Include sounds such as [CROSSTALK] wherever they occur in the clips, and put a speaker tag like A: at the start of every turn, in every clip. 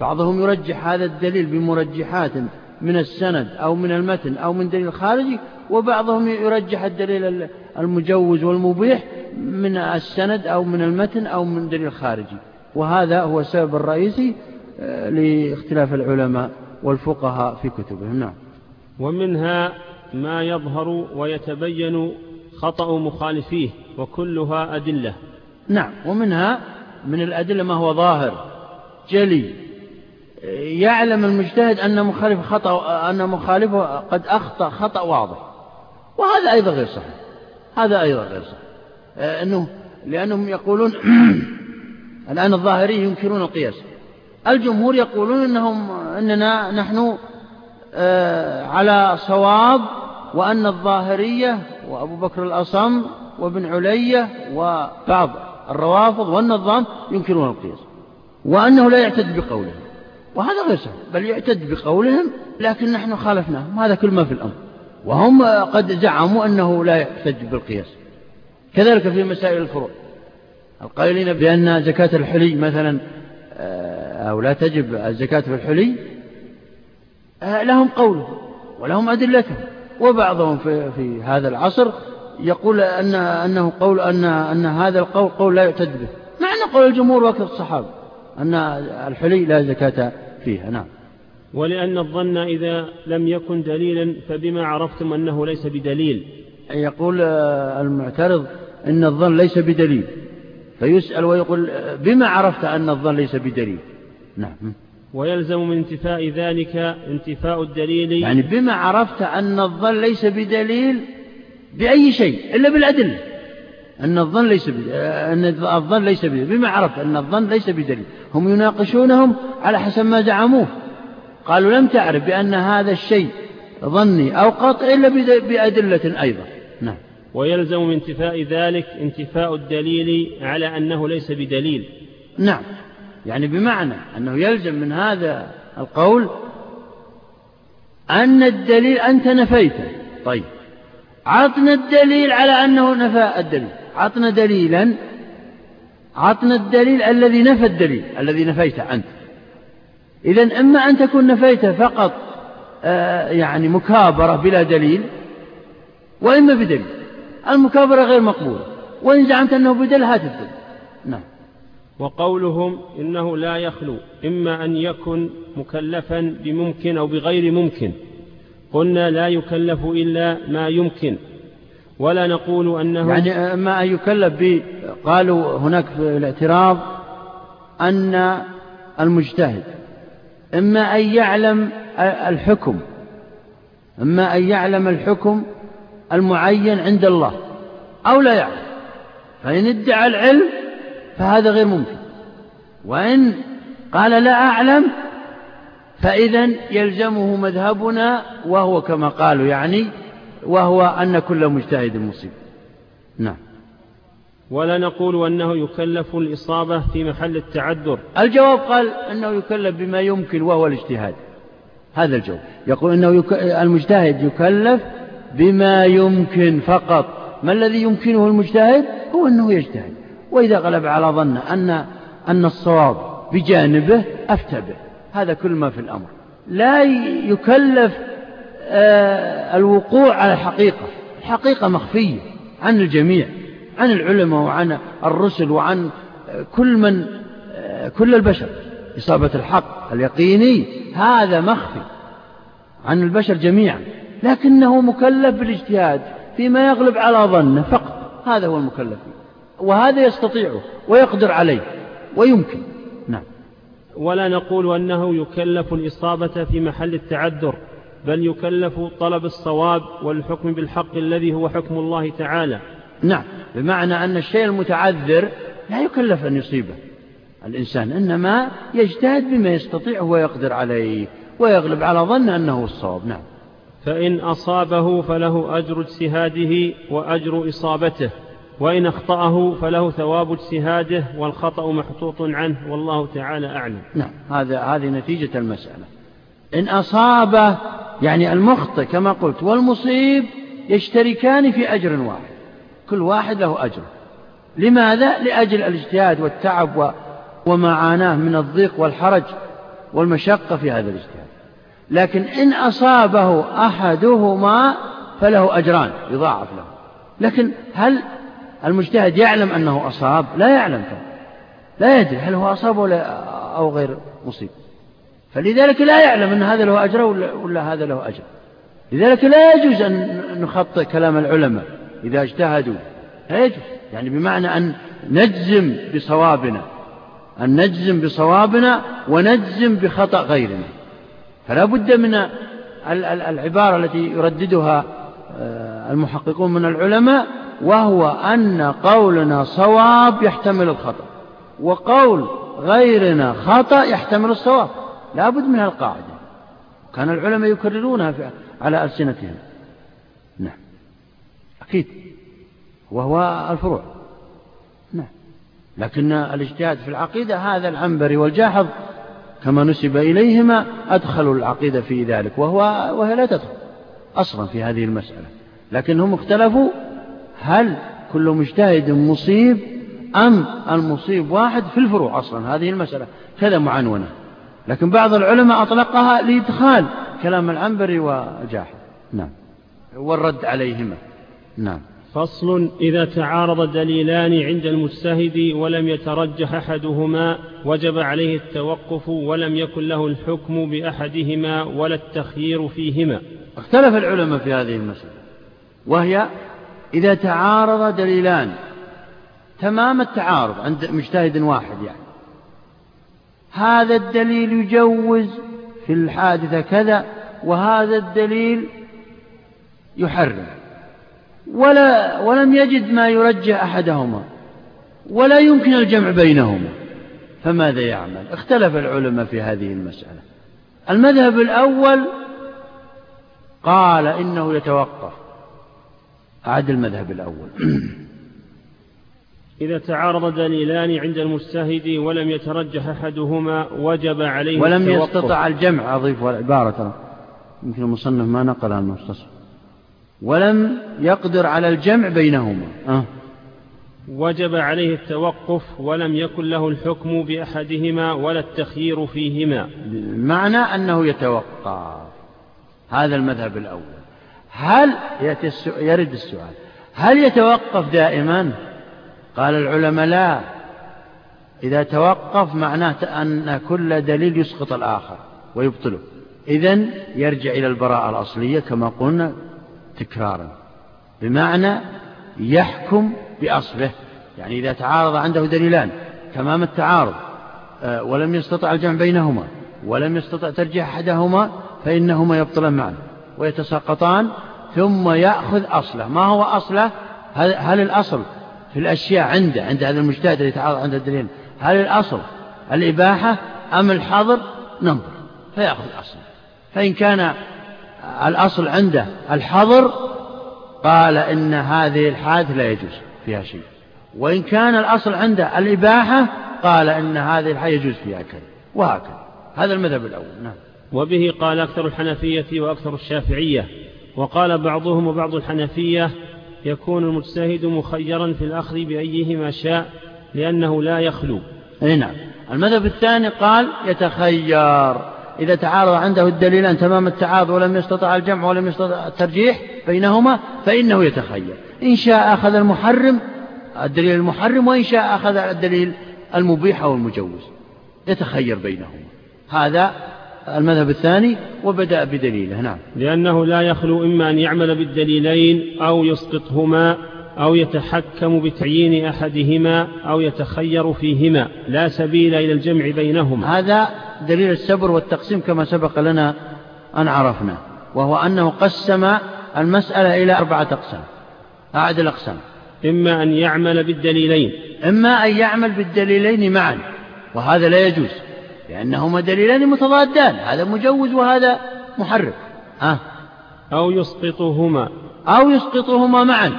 A: بعضهم يرجح هذا الدليل بمرجحات من السند أو من المتن أو من دليل خارجي وبعضهم يرجح الدليل المجوز والمبيح من السند أو من المتن أو من دليل خارجي. وهذا هو السبب الرئيسي آه، لاختلاف العلماء والفقهاء في كتبهم. نعم.
B: ومنها ما يظهر ويتبين خطأ مخالفيه وكلها أدلة.
A: نعم. ومنها من الأدلة ما هو ظاهر جلي. يعلم المجتهد أن مخالف خطأ أن مخالفه قد أخطأ خطأ واضح. وهذا أيضا غير صحيح. هذا أيضا غير صحيح. آه، أنه لأنهم يقولون [CLEARS THROAT] الآن الظاهري ينكرون القياس. الجمهور يقولون أنهم أننا نحن آه، على صواب وأن الظاهرية وأبو بكر الأصم وابن علية وبعض الروافض والنظام ينكرون القياس. وأنه لا يعتد بقولهم وهذا غير صحيح بل يعتد بقولهم لكن نحن خالفناهم هذا كل ما في الأمر. وهم قد زعموا أنه لا يحتج بالقياس. كذلك في مسائل الفروع. القائلين بأن زكاة الحلي مثلا آه، أو لا تجب الزكاة في الحلي آه، لهم قوله ولهم أدلتهم وبعضهم في, في هذا العصر يقول أن أنه قول أن أن هذا القول قول لا يعتد به. مع أن قول الجمهور وقت الصحابة أن الحلي لا زكاة فيها نعم.
B: ولأن الظن إذا لم يكن دليلا فبما عرفتم أنه ليس بدليل.
A: يقول آه، المعترض إن الظن ليس بدليل فيسأل ويقول بما عرفت أن الظن ليس بدليل. نعم.
B: ويلزم من انتفاء ذلك انتفاء الدليل.
A: يعني بما عرفت أن الظن ليس بدليل بأي شيء إلا بالأدلة. أن الظن ليس بدليل أن الظن ليس بدليل بما عرفت أن الظن ليس بدليل. هم يناقشونهم على حسب ما زعموه. قالوا لم تعرف بأن هذا الشيء ظني أو قطع إلا بأدلة أيضا. نعم.
B: ويلزم من انتفاء ذلك انتفاء الدليل على أنه ليس بدليل.
A: نعم. يعني بمعنى أنه يلزم من هذا القول أن الدليل أنت نفيته. طيب. عطنا الدليل على أنه نفى الدليل. عطنا دليلا عطنا الدليل الذي نفى الدليل الذي نفيته أنت. إذا إما أن تكون نفيته فقط آه يعني مكابرة بلا دليل وإما بدليل. المكابرة غير مقبولة. وإن زعمت أنه بدل هات الدليل. نعم.
B: وقولهم إنه لا يخلو إما أن يكن مكلفا بممكن أو بغير ممكن. قلنا لا يكلف إلا ما يمكن. ولا نقول أنه
A: يعني أن يكلف ب قالوا هناك في الاعتراض أن المجتهد إما أن يعلم الحكم إما أن يعلم الحكم المعين عند الله أو لا يعلم. فإن ادعى العلم فهذا غير ممكن. وإن قال لا أعلم فإذا يلزمه مذهبنا وهو كما قالوا يعني وهو أن كل مجتهد مصيب نعم.
B: ولا نقول أنه يكلف الإصابة في محل التعذر.
A: الجواب قال أنه يكلف بما يمكن وهو الاجتهاد. هذا الجواب. يقول أنه يك... المجتهد يكلف بما يمكن فقط. ما الذي يمكنه المجتهد؟ هو أنه يجتهد. وإذا غلب على ظن أن أن الصواب بجانبه أفتى به. هذا كل ما في الأمر. لا يكلف الوقوع على الحقيقة. الحقيقة مخفية عن الجميع عن العلماء وعن الرسل وعن كل من آه، كل البشر. إصابة الحق اليقيني هذا مخفي عن البشر جميعا. لكنه مكلف بالاجتهاد فيما يغلب على ظنه فقط. هذا هو المكلف. وهذا يستطيعه ويقدر عليه ويمكن. نعم.
B: ولا نقول أنه يكلف الإصابة في محل التعذر. بل يكلف طلب الصواب والحكم بالحق الذي هو حكم الله تعالى.
A: نعم بمعنى أن الشيء المتعذر لا يكلف أن يصيبه. الإنسان إنما يجتهد بما يستطيع ويقدر عليه ويغلب على ظن أنه الصواب. نعم.
B: فإن أصابه فله أجر اجتهاده وأجر إصابته وإن أخطأه فله ثواب اجتهاده والخطأ محطوط عنه والله تعالى أعلم.
A: نعم هذا هذه نتيجة المسألة. إن أصاب يعني المخطئ كما قلت والمصيب يشتركان في أجر واحد. كل واحد له أجر لماذا؟ لأجل الاجتهاد والتعب وما عاناه من الضيق والحرج والمشقة في هذا الاجتهاد. لكن إن أصابه أحدهما فله أجران يضاعف له. لكن هل المجتهد يعلم أنه أصاب؟ لا يعلم لا يدري هل هو أصاب أو غير مصيب. فلذلك لا يعلم أن هذا له أجر ولا, ولا هذا له أجر. لذلك لا يجوز أن نخطئ كلام العلماء إذا اجتهدوا. لا يجوز. يعني بمعنى أن نجزم بصوابنا. أن نجزم بصوابنا ونجزم بخطأ غيرنا. فلا بد من العبارة التي يرددها آه، المحققون من العلماء وهو أن قولنا صواب يحتمل الخطأ وقول غيرنا خطأ يحتمل الصواب. لا بد من القاعدة. كان العلماء يكررونها على ألسنتهم. نعم. أكيد. وهو الفروع. نعم. لكن الاجتهاد في العقيدة هذا العنبري والجاحظ كما نسب إليهما أدخلوا العقيدة في ذلك. وهو وهي لا تدخل أصلا في هذه المسألة. لكنهم اختلفوا هل كل مجتهد مصيب أم المصيب واحد في الفروع أصلا. هذه المسألة. كذا معنونة لكن بعض العلماء أطلقها لإدخال كلام العنبري وجاحظ نعم. والرد عليهما. نعم.
B: فصل إذا تعارض دليلان عند المجتهد ولم يترجح أحدهما وجب عليه التوقف ولم يكن له الحكم بأحدهما ولا التخيير فيهما.
A: اختلف العلماء في هذه المسألة وهي إذا تعارض دليلان تمام التعارض عند مجتهد واحد يعني هذا الدليل يجوز في الحادثة كذا وهذا الدليل يحرم. ولا ولم يجد ما يرجح أحدهما ولا يمكن الجمع بينهما. فماذا يعمل؟ اختلف العلماء في هذه المسألة. المذهب الأول قال إنه يتوقف. أعد المذهب الأول.
B: إذا تعارض دليلان عند المجتهد ولم يترجح أحدهما وجب عليه
A: ولم التوقف. يستطع الجمع أضيف العبارة ترى يمكن المصنف ما نقلها المختصر. ولم يقدر على الجمع بينهما. أه.
B: وجب عليه التوقف ولم يكن له الحكم بأحدهما ولا التخيير فيهما.
A: معنى أنه يتوقف. هذا المذهب الأول. هل يرد السؤال. هل يتوقف دائما؟ قال العلماء لا. إذا توقف معناه أن كل دليل يسقط الآخر ويبطله. إذا يرجع إلى البراءة الأصلية كما قلنا تكرارا. بمعنى يحكم بأصله. يعني إذا تعارض عنده دليلان تمام التعارض آه، ولم يستطع الجمع بينهما ولم يستطع ترجيح أحدهما فإنهما يبطلان معا ويتساقطان ثم يأخذ أصله. ما هو أصله؟ هل الأصل في الأشياء عنده عند هذا المجتهد الذي يتعارض عند الدليل هل الأصل الإباحة أم الحظر؟ ننظر فيأخذ أصله فإن كان الأصل عنده الحظر قال إن هذه الحادث لا يجوز فيها شيء. وإن كان الأصل عنده الإباحة قال إن هذه الحادث يجوز فيها كذا. وهكذا. هذا المذهب الأول. نعم.
B: وبه قال أكثر الحنفية وأكثر الشافعية. وقال بعضهم وبعض الحنفية يكون المجتهد مخيرا في الأخذ بأيهما شاء لأنه لا يخلو.
A: أي نعم. المذهب الثاني قال يتخير. إذا تعارض عنده الدليلان تمام التعارض ولم يستطع الجمع ولم يستطع الترجيح بينهما فإنه يتخير. إن شاء أخذ المحرم الدليل المحرم وإن شاء أخذ الدليل المبيح أو المجوز. يتخير بينهما. هذا المذهب الثاني وبدأ بدليله نعم.
B: لأنه لا يخلو إما أن يعمل بالدليلين أو يسقطهما أو يتحكم بتعيين أحدهما أو يتخير فيهما لا سبيل إلى الجمع بينهما.
A: هذا دليل السبر والتقسيم كما سبق لنا أن عرفنا وهو أنه قسم المسألة إلى أربعة أقسام أعد الأقسام.
B: إما أن يعمل بالدليلين.
A: إما أن يعمل بالدليلين معا وهذا لا يجوز. لأنهما دليلان متضادان. هذا مجوز وهذا محرم.
B: أه. أو يسقطهما.
A: أو يسقطهما معا.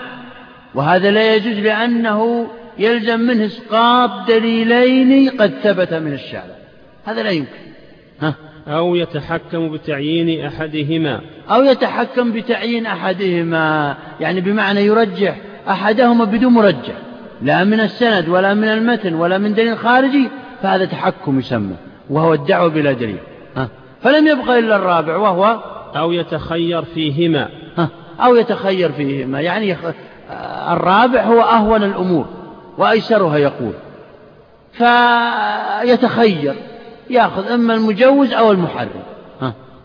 A: وهذا لا يجوز لأنه يلزم منه إسقاط دليلين قد ثبت من الشارع. هذا لا يمكن.
B: ها؟ أو يتحكم بتعيين أحدهما.
A: أو يتحكم بتعيين أحدهما. يعني بمعنى يرجح أحدهما بدون مرجح. لا من السند ولا من المتن ولا من دليل خارجي فهذا تحكم يسمى. وهو الدعوة بلا دليل. ها. فلم يبقى إلا الرابع وهو
B: أو يتخير فيهما.
A: ها. أو يتخير فيهما. يعني الرابع هو أهون الأمور وأيسرها يقول. فيتخير يأخذ إما المجوز أو المحرم.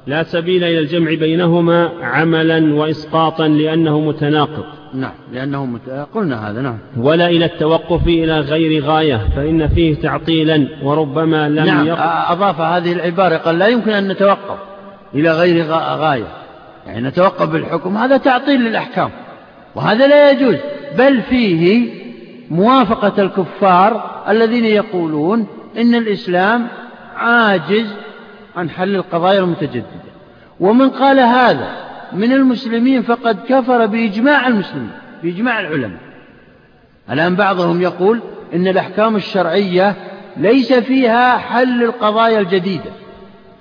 B: لا سبيل إلى الجمع بينهما عملا وإسقاطا لأنه متناقض.
A: نعم لأنه مت... قلنا هذا نعم.
B: ولا إلى التوقف إلى غير غاية فإن فيه تعطيلا وربما لم
A: نعم
B: يق...
A: أضاف هذه العبارة قال لا يمكن أن نتوقف إلى غير غاية. يعني نتوقف بالحكم هذا تعطيل للأحكام وهذا لا يجوز. بل فيه موافقة الكفار الذين يقولون إن الإسلام عاجز عن حل القضايا المتجددة. ومن قال هذا من المسلمين فقد كفر بإجماع المسلمين بإجماع العلماء. الآن بعضهم يقول إن الأحكام الشرعية ليس فيها حل القضايا الجديدة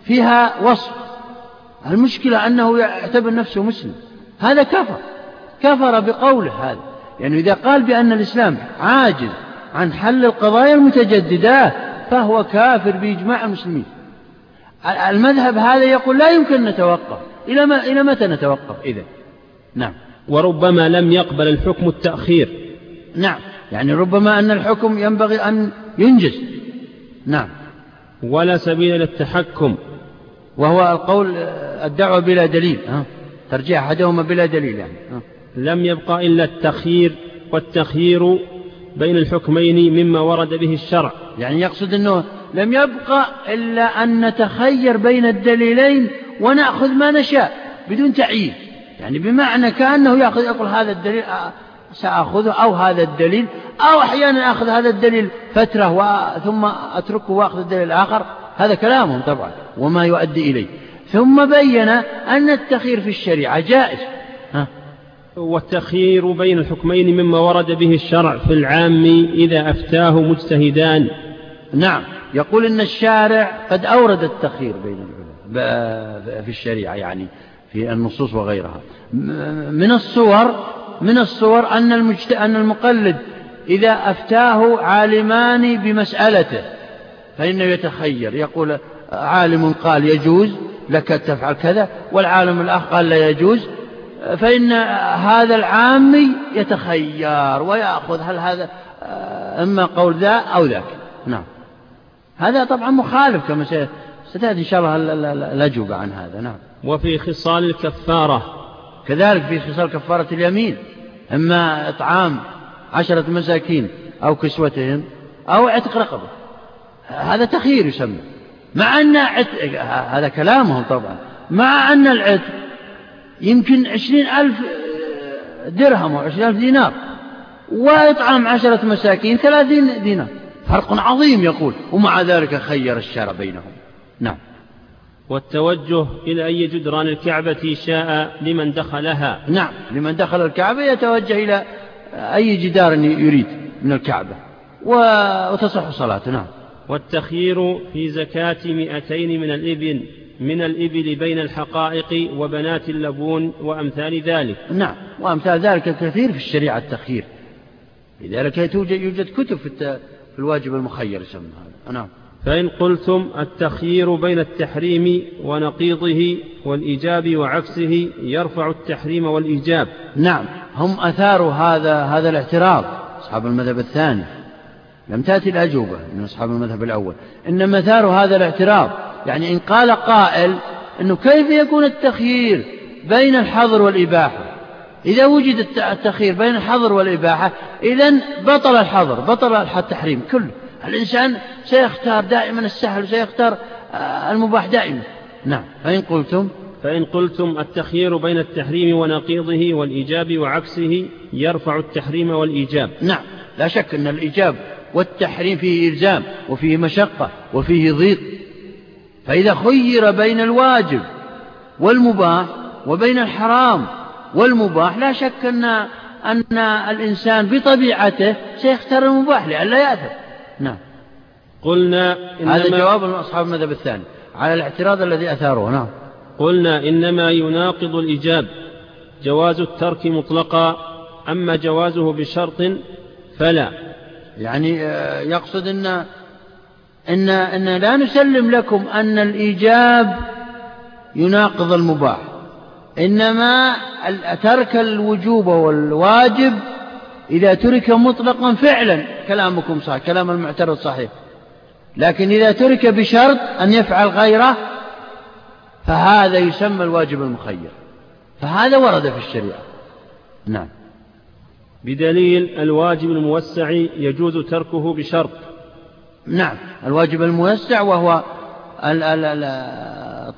A: فيها وصف. المشكلة أنه يعتبر نفسه مسلم. هذا كفر كفر بقوله هذا. يعني إذا قال بأن الإسلام عاجز عن حل القضايا المتجددة فهو كافر بإجماع المسلمين. المذهب هذا يقول لا يمكن أن نتوقف. إلى, ما إلى متى نتوقف إذا نعم.
B: وربما لم يقبل الحكم التأخير.
A: نعم. يعني ربما أن الحكم ينبغي أن ينجز. نعم.
B: ولا سبيل للتحكم.
A: وهو القول الدعوة بلا دليل ها؟ ترجيح أحدهما بلا دليل يعني ها؟
B: لم يبقى إلا التخيير والتخيير بين الحكمين مما ورد به الشرع.
A: يعني يقصد أنه لم يبقى إلا أن نتخير بين الدليلين ونأخذ ما نشاء بدون تعيين يعني بمعنى كأنه يأخذ يقول هذا الدليل سأخذه أو هذا الدليل أو أحيانا أخذ هذا الدليل فترة ثم أتركه وأخذ الدليل الآخر. هذا كلامهم طبعا وما يؤدي إليه. ثم بين أن التخير في الشريعة جائز. ها؟
B: والتخيير بين الحكمين مما ورد به الشرع في العام إذا أفتاه مجتهدان.
A: نعم يقول إن الشارع قد أورد التخيير بين في الشريعة يعني في النصوص وغيرها من الصور من الصور أن. أن المقلد إذا أفتاه عالمان بمسألته فإنه يتخير يقول عالم قال يجوز لك تفعل كذا والعالم الآخر قال لا يجوز فإن هذا العامي يتخير ويأخذ هل هذا إما قول ذا أو ذاك نعم هذا طبعا مخالف كما ستأتي إن شاء الله الأجوبة عن هذا نعم.
B: وفي خصال الكفارة.
A: كذلك في خصال كفارة اليمين. إما إطعام عشرة مساكين أو كسوتهم أو عتق رقبة. هذا تخيير يسمى. مع أن عتق هذا كلامهم طبعا. مع أن العتق يمكن عشرين ألف درهم أو عشرين ألف دينار. وإطعام عشرة مساكين ثلاثين دينار. فرق عظيم يقول. ومع ذلك خير الشرع بينهم. نعم.
B: والتوجه إلى أي جدران الكعبة شاء لمن دخلها.
A: نعم لمن دخل الكعبة يتوجه إلى أي جدار يريد من الكعبة. وتصح صلاته نعم.
B: والتخيير في زكاة مئتين من الإبل من الإبل بين الحقائق وبنات اللبون وأمثال ذلك.
A: نعم وأمثال ذلك كثير في الشريعة التخيير. لذلك يوجد كتب في الواجب المخير يسمى هذا نعم.
B: فإن قلتم التخيير بين التحريم ونقيضه والإيجاب وعكسه يرفع التحريم والإيجاب.
A: نعم هم أثاروا هذا هذا الاعتراض. أصحاب المذهب الثاني. لم تأتي الأجوبة من أصحاب المذهب الأول. إنما أثاروا هذا الاعتراض. يعني إن قال قائل أنه كيف يكون التخيير بين الحظر والإباحة؟ إذا وجد التخيير بين الحظر والإباحة إذا بطل الحظر بطل التحريم كله. الإنسان سيختار دائما السهل وسيختار المباح دائما. نعم. فإن قلتم
B: فإن قلتم التخيير بين التحريم ونقيضه والإيجاب وعكسه يرفع التحريم والإيجاب.
A: نعم. لا شك أن الإيجاب والتحريم فيه إلزام وفيه مشقة وفيه ضيق. فإذا خير بين الواجب والمباح وبين الحرام والمباح لا شك أن أن الإنسان بطبيعته سيختار المباح لئلا يأثم نعم.
B: قلنا
A: هذا جواب من أصحاب المذهب الثاني. على الاعتراض الذي أثاره نعم.
B: قلنا إنما يناقض الإيجاب جواز الترك مطلقا أما جوازه بشرط فلا.
A: يعني يقصد أن إن, إن لا نسلم لكم أن الإيجاب يناقض المباح. إنما ترك الوجوب والواجب إذا ترك مطلقا فعلا كلامكم صحيح كلام المعترض صحيح. لكن إذا ترك بشرط أن يفعل غيره فهذا يسمى الواجب المخير. فهذا ورد في الشريعة. نعم.
B: بدليل الواجب الموسع يجوز تركه بشرط.
A: نعم. الواجب الموسع وهو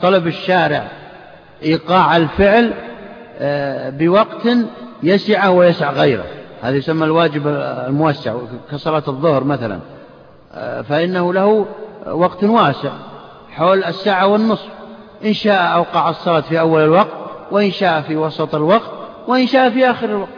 A: طلب الشارع إيقاع الفعل آه، بوقت يسعه ويسع غيره. هذا يسمى الواجب الموسع كصلاة الظهر مثلا. آه، فإنه له وقت واسع حول الساعة والنصف. إن شاء أوقع الصلاة في أول الوقت وإن شاء في وسط الوقت وإن شاء في آخر الوقت.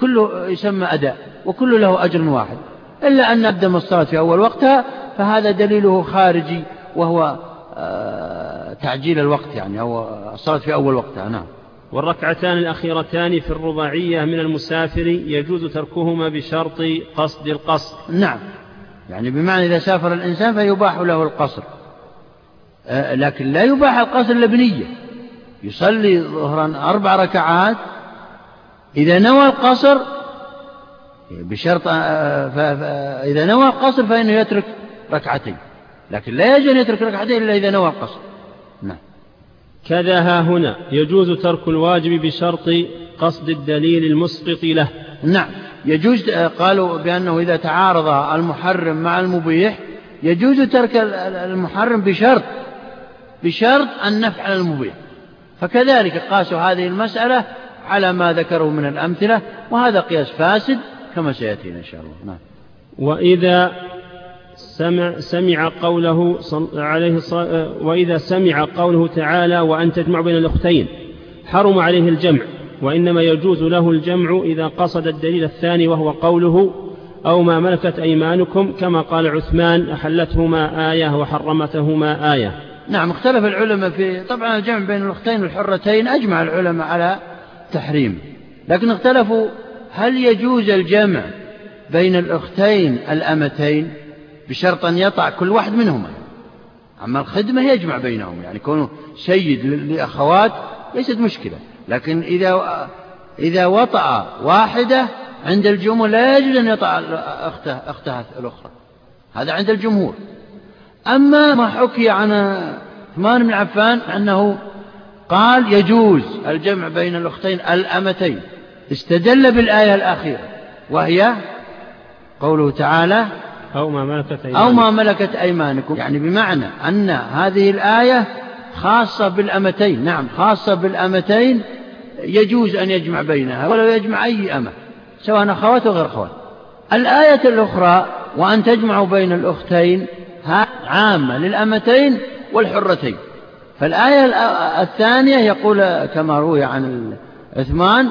A: كله يسمى أداء وكله له أجر واحد. إلا أن أقدم الصلاة في أول وقتها فهذا دليله خارجي وهو آه، تعجيل الوقت يعني أو الصلاة في أول وقتها. نعم.
B: والركعتان الأخيرتان في الرباعية من المسافر يجوز تركهما بشرط قصد القصر
A: نعم. يعني بمعنى إذا سافر الإنسان فيباح له القصر. آه، لكن لا يباح القصر لبنية يصلي ظهرا أربع ركعات. إذا نوى القصر بشرط آه، إذا نوى القصر فإنه يترك ركعتين. لكن لا يجوز أن يترك ركعتين إلا إذا نوى القصر. نعم.
B: كذا ها هنا. يجوز ترك الواجب بشرط قصد الدليل المسقط له.
A: نعم. يجوز آه، قالوا بأنه إذا تعارض المحرم مع المبيح يجوز ترك المحرم بشرط بشرط أن نفعل المبيح. فكذلك قاسوا هذه المسألة على ما ذكروا من الأمثلة وهذا قياس فاسد كما سيأتينا إن شاء الله. نعم.
B: وإذا سمع, سمع قوله عليه وإذا سمع قوله تعالى وأن تجمع بين الأختين حرم عليه الجمع وإنما يجوز له الجمع إذا قصد الدليل الثاني وهو قوله أو ما ملكت أيمانكم كما قال عثمان أحلتهما آية وحرمتهما آية.
A: نعم اختلف العلماء في طبعا الجمع بين الأختين والحرتين أجمع العلماء على تحريم لكن اختلفوا هل يجوز الجمع بين الأختين الأمتين؟ بشرط أن يطع كل واحد منهما. أما الخدمة يجمع بينهم يعني كونه سيد لأخوات ليست مشكلة. لكن إذا إذا وطأ واحدة عند الجمهور لا يجوز أن يطع أخته أختها الأخرى. هذا عند الجمهور. أما ما حكي عن عثمان بن عفان أنه قال يجوز الجمع بين الأختين الأمتين. استدل بالآية الأخيرة وهي قوله تعالى
B: أو ما ملكت أيمانكم
A: أو ما ملكت أيمانكم. يعني بمعنى أن هذه الآية خاصة بالأمتين. نعم خاصة بالأمتين يجوز أن يجمع بينها ولو يجمع أي أمة سواء أخوات أو غير أخوات. الآية الأخرى وأن تجمعوا بين الأختين عامة للأمتين والحرتين. فالآية الثانية يقول كما روي عن عثمان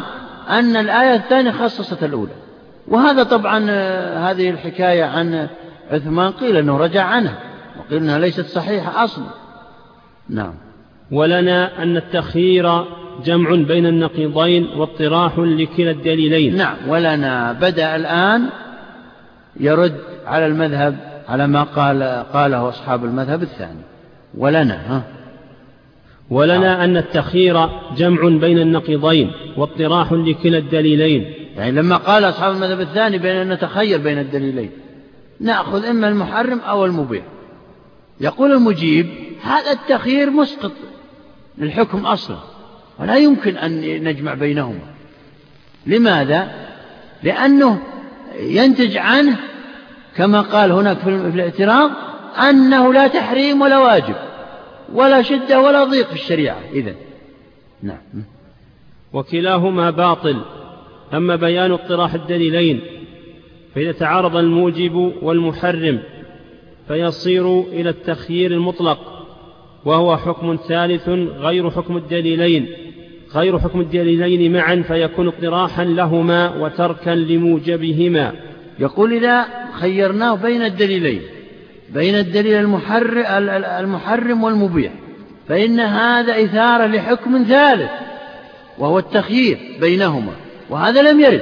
A: أن الآية الثانية خصصت الأولى. وهذا طبعا آه، هذه الحكاية عن عثمان قيل أنه رجع عنها وقيل أنها ليست صحيحة أصلا. نعم.
B: ولنا أن التخيير جمع بين النقيضين واطراح لكلا الدليلين.
A: نعم. ولنا بدأ الآن يرد على المذهب على ما قال قاله أصحاب المذهب الثاني. ولنا ها؟
B: ولنا أن التخيير جمع بين النقيضين واطراح لكلا الدليلين.
A: يعني لما قال أصحاب المذهب الثاني بين أن نتخير بين الدليلين نأخذ إما المحرم أو المبيح. يقول المجيب هذا التخيير مسقط. للحكم أصلا. ولا يمكن أن نجمع بينهما. لماذا؟ لأنه ينتج عنه كما قال هناك في الاعتراض أنه لا تحريم ولا واجب ولا شدة ولا ضيق في الشريعة. إذا نعم.
B: وكلاهما باطل. أما بيان اقتراح الدليلين فإذا تعارض الموجب والمحرم فيصير إلى التخيير المطلق وهو حكم ثالث غير حكم الدليلين. غير حكم الدليلين معا فيكون اقتراحا لهما وتركا لموجبهما.
A: يقول إذا خيرناه بين الدليلين بين الدليل المحرم, والمبيح فإن هذا إثارة لحكم ثالث وهو التخيير بينهما. وهذا لم يرد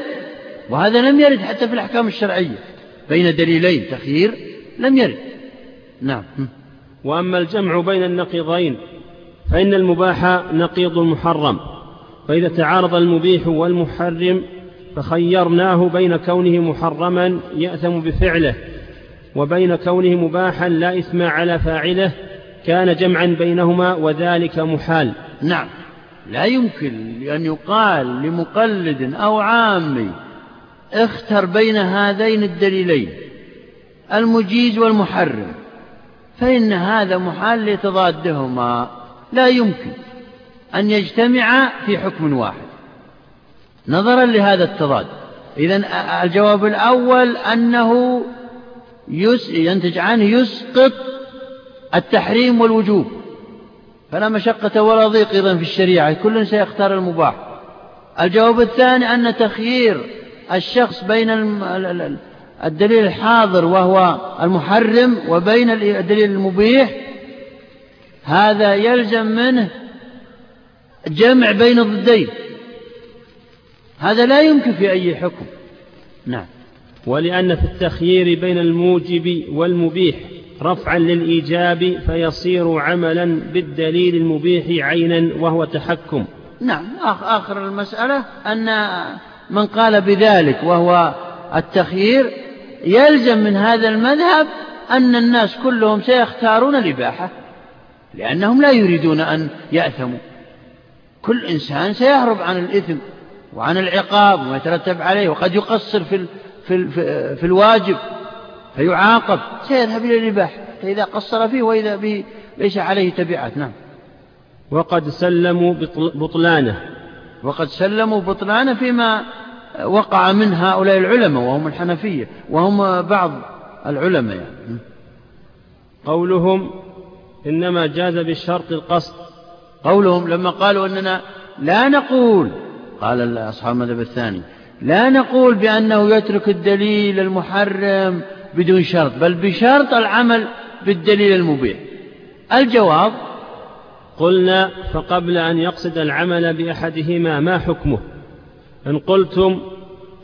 A: وهذا لم يرد حتى في الأحكام الشرعية بين دليلين تخيير لم يرد. نعم.
B: وأما الجمع بين النقيضين فإن المباح نقيض المحرم فإذا تعارض المبيح والمحرم فخيرناه بين كونه محرما يأثم بفعله وبين كونه مباحا لا إثم على فاعله كان جمعا بينهما وذلك محال.
A: نعم. لا يمكن أن يقال لمقلد أو عامي اختر بين هذين الدليلين المجيز والمحرم فإن هذا محال لتضادهما لا يمكن أن يجتمعا في حكم واحد. نظرا لهذا التضاد. إذا الجواب الأول أنه ينتج عنه يسقط التحريم والوجوب. فلا مشقة ولا ضيق إذا في الشريعة كل سيختار المباح. الجواب الثاني أن تخيير الشخص بين الدليل الحاضر وهو المحرم وبين الدليل المبيح هذا يلزم منه جمع بين الضدين. هذا لا يمكن في أي حكم. نعم.
B: ولأن في التخيير بين الموجب والمبيح. رفعا للإيجاب فيصير عملا بالدليل المبيح عينا وهو تحكم.
A: نعم آخر المسألة أن من قال بذلك وهو التخيير يلزم من هذا المذهب أن الناس كلهم سيختارون الإباحة لأنهم لا يريدون أن يأثموا. كل إنسان سيهرب عن الإثم وعن العقاب وما يترتب عليه وقد يقصر في, في, في, في الواجب. فيعاقب. سيذهب إلى الإباحة فإذا قصر فيه وإذا به ليس عليه تبعات نعم.
B: وقد سلموا بطلانه.
A: وقد سلموا بطلانه فيما وقع من هؤلاء العلماء وهم الحنفية وهم بعض العلماء يعني.
B: قولهم إنما جاز بالشرط القصد.
A: قولهم لما قالوا أننا لا نقول قال أصحاب المذهب الثاني لا نقول بأنه يترك الدليل المحرم بدون شرط بل بشرط العمل بالدليل المبيح الجواب
B: قلنا فقبل أن يقصد العمل بأحدهما ما حكمه؟ إن قلتم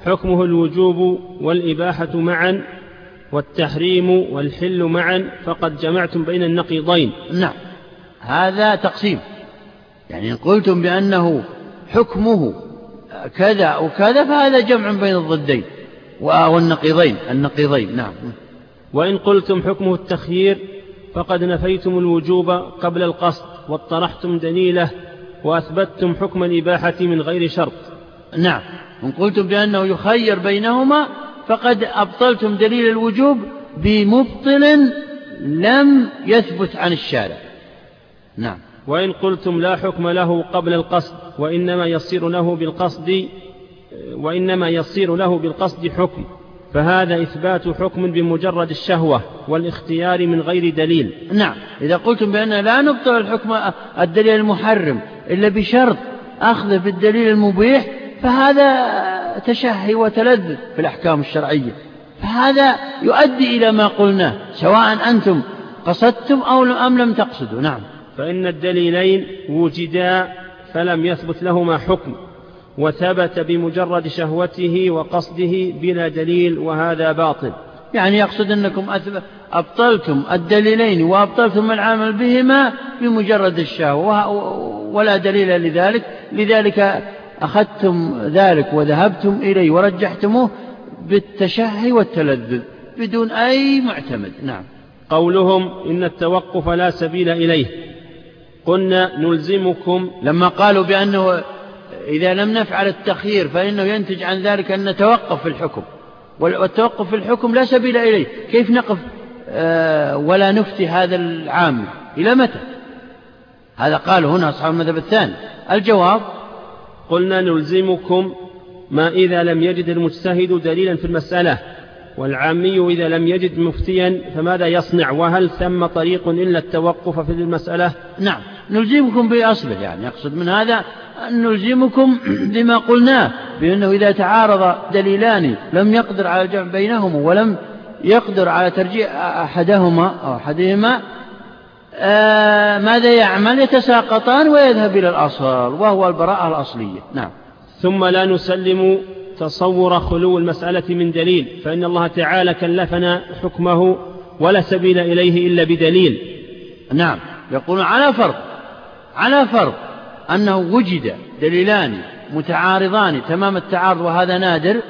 B: حكمه الوجوب والإباحة معا والتحريم والحل معا فقد جمعتم بين النقيضين.
A: نعم. هذا تقسيم. يعني إن قلتم بأنه حكمه كذا أو كذا فهذا جمع بين الضدين. والنقيضين النقيضين نعم.
B: وإن قلتم حكمه التخيير فقد نفيتم الوجوب قبل القصد واطرحتم دليله وأثبتتم حكم الإباحة من غير شرط.
A: نعم. إن قلتم بأنه يخير بينهما فقد أبطلتم دليل الوجوب بمبطل لم يثبت عن الشارع. نعم.
B: وإن قلتم لا حكم له قبل القصد وإنما يصير له بالقصد وإنما يصير له بالقصد حكم فهذا إثبات حكم بمجرد الشهوة والاختيار من غير دليل.
A: نعم إذا قلتم بأن لا نبطل الحكم الدليل المحرم إلا بشرط أخذه بالدليل المبيح فهذا تشهي وتلذذ في الأحكام الشرعية. فهذا يؤدي إلى ما قلناه سواء أنتم قصدتم أو أم لم تقصدوا. نعم.
B: فإن الدليلين وجدا فلم يثبت لهما حكم. وثبت بمجرد شهوته وقصده بلا دليل وهذا باطل.
A: يعني يقصد أنكم أبطلتم الدليلين وأبطلتم العمل بهما بمجرد الشهوة ولا دليل لذلك لذلك أخذتم ذلك وذهبتم إليه ورجحتموه بالتشهي والتلذذ بدون أي معتمد. نعم.
B: قولهم إن التوقف لا سبيل إليه. قلنا نلزمكم
A: لما قالوا بأنه إذا لم نفعل التخيير فإنه ينتج عن ذلك أن نتوقف في الحكم. والتوقف في الحكم لا سبيل إليه. كيف نقف؟ آه، ولا نفتي هذا العام. إلى متى؟ هذا قال هنا أصحاب المذهب الثاني. الجواب
B: قلنا نلزمكم ما إذا لم يجد المجتهد دليلا في المسألة والعامي إذا لم يجد مفتيا فماذا يصنع؟ وهل ثم طريق إلا التوقف في المسألة؟
A: نعم. نلزمكم بأصله يعني. يقصد من هذا أن نلزمكم [CLEARS THROAT] بما قلناه بأنه إذا تعارض دليلان لم يقدر على الجمع بينهما ولم يقدر على ترجيح أحدهما أو أحدهما آه ماذا يعمل؟ يتساقطان ويذهب إلى الأصل وهو البراءة الأصلية. نعم.
B: ثم لا نسلم تصور خلو المسألة من دليل فإن الله تعالى كلفنا حكمه ولا سبيل إليه إلا بدليل.
A: نعم. يقولون على فرض على فرض أنه وجد دليلان متعارضان تمام التعارض وهذا نادر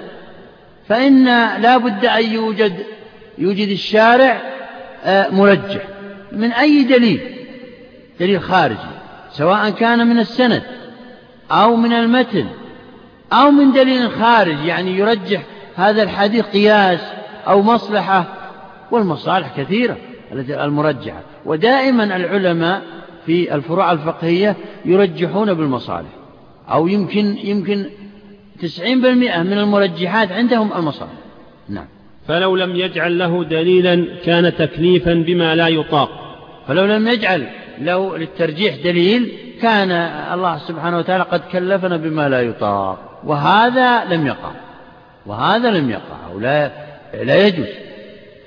A: فإن لا بد أن يوجد يوجد الشارع آه، مرجح من أي دليل؟ دليل خارجي سواء كان من السند أو من المتن أو من دليل خارج يعني يرجح هذا الحديث قياس أو مصلحة والمصالح كثيرة المرجحة. ودائما العلماء في الفروع الفقهية يرجحون بالمصالح. أو يمكن يمكن تسعين بالمئة من المرجحات عندهم المصالح. نعم.
B: فلو لم يجعل له دليلا كان تكليفا بما لا يطاق.
A: فلو لم يجعل له للترجيح دليل كان الله سبحانه وتعالى قد كلفنا بما لا يطاق. وهذا لم يقع. وهذا لم يقع. ولا لا يجوز.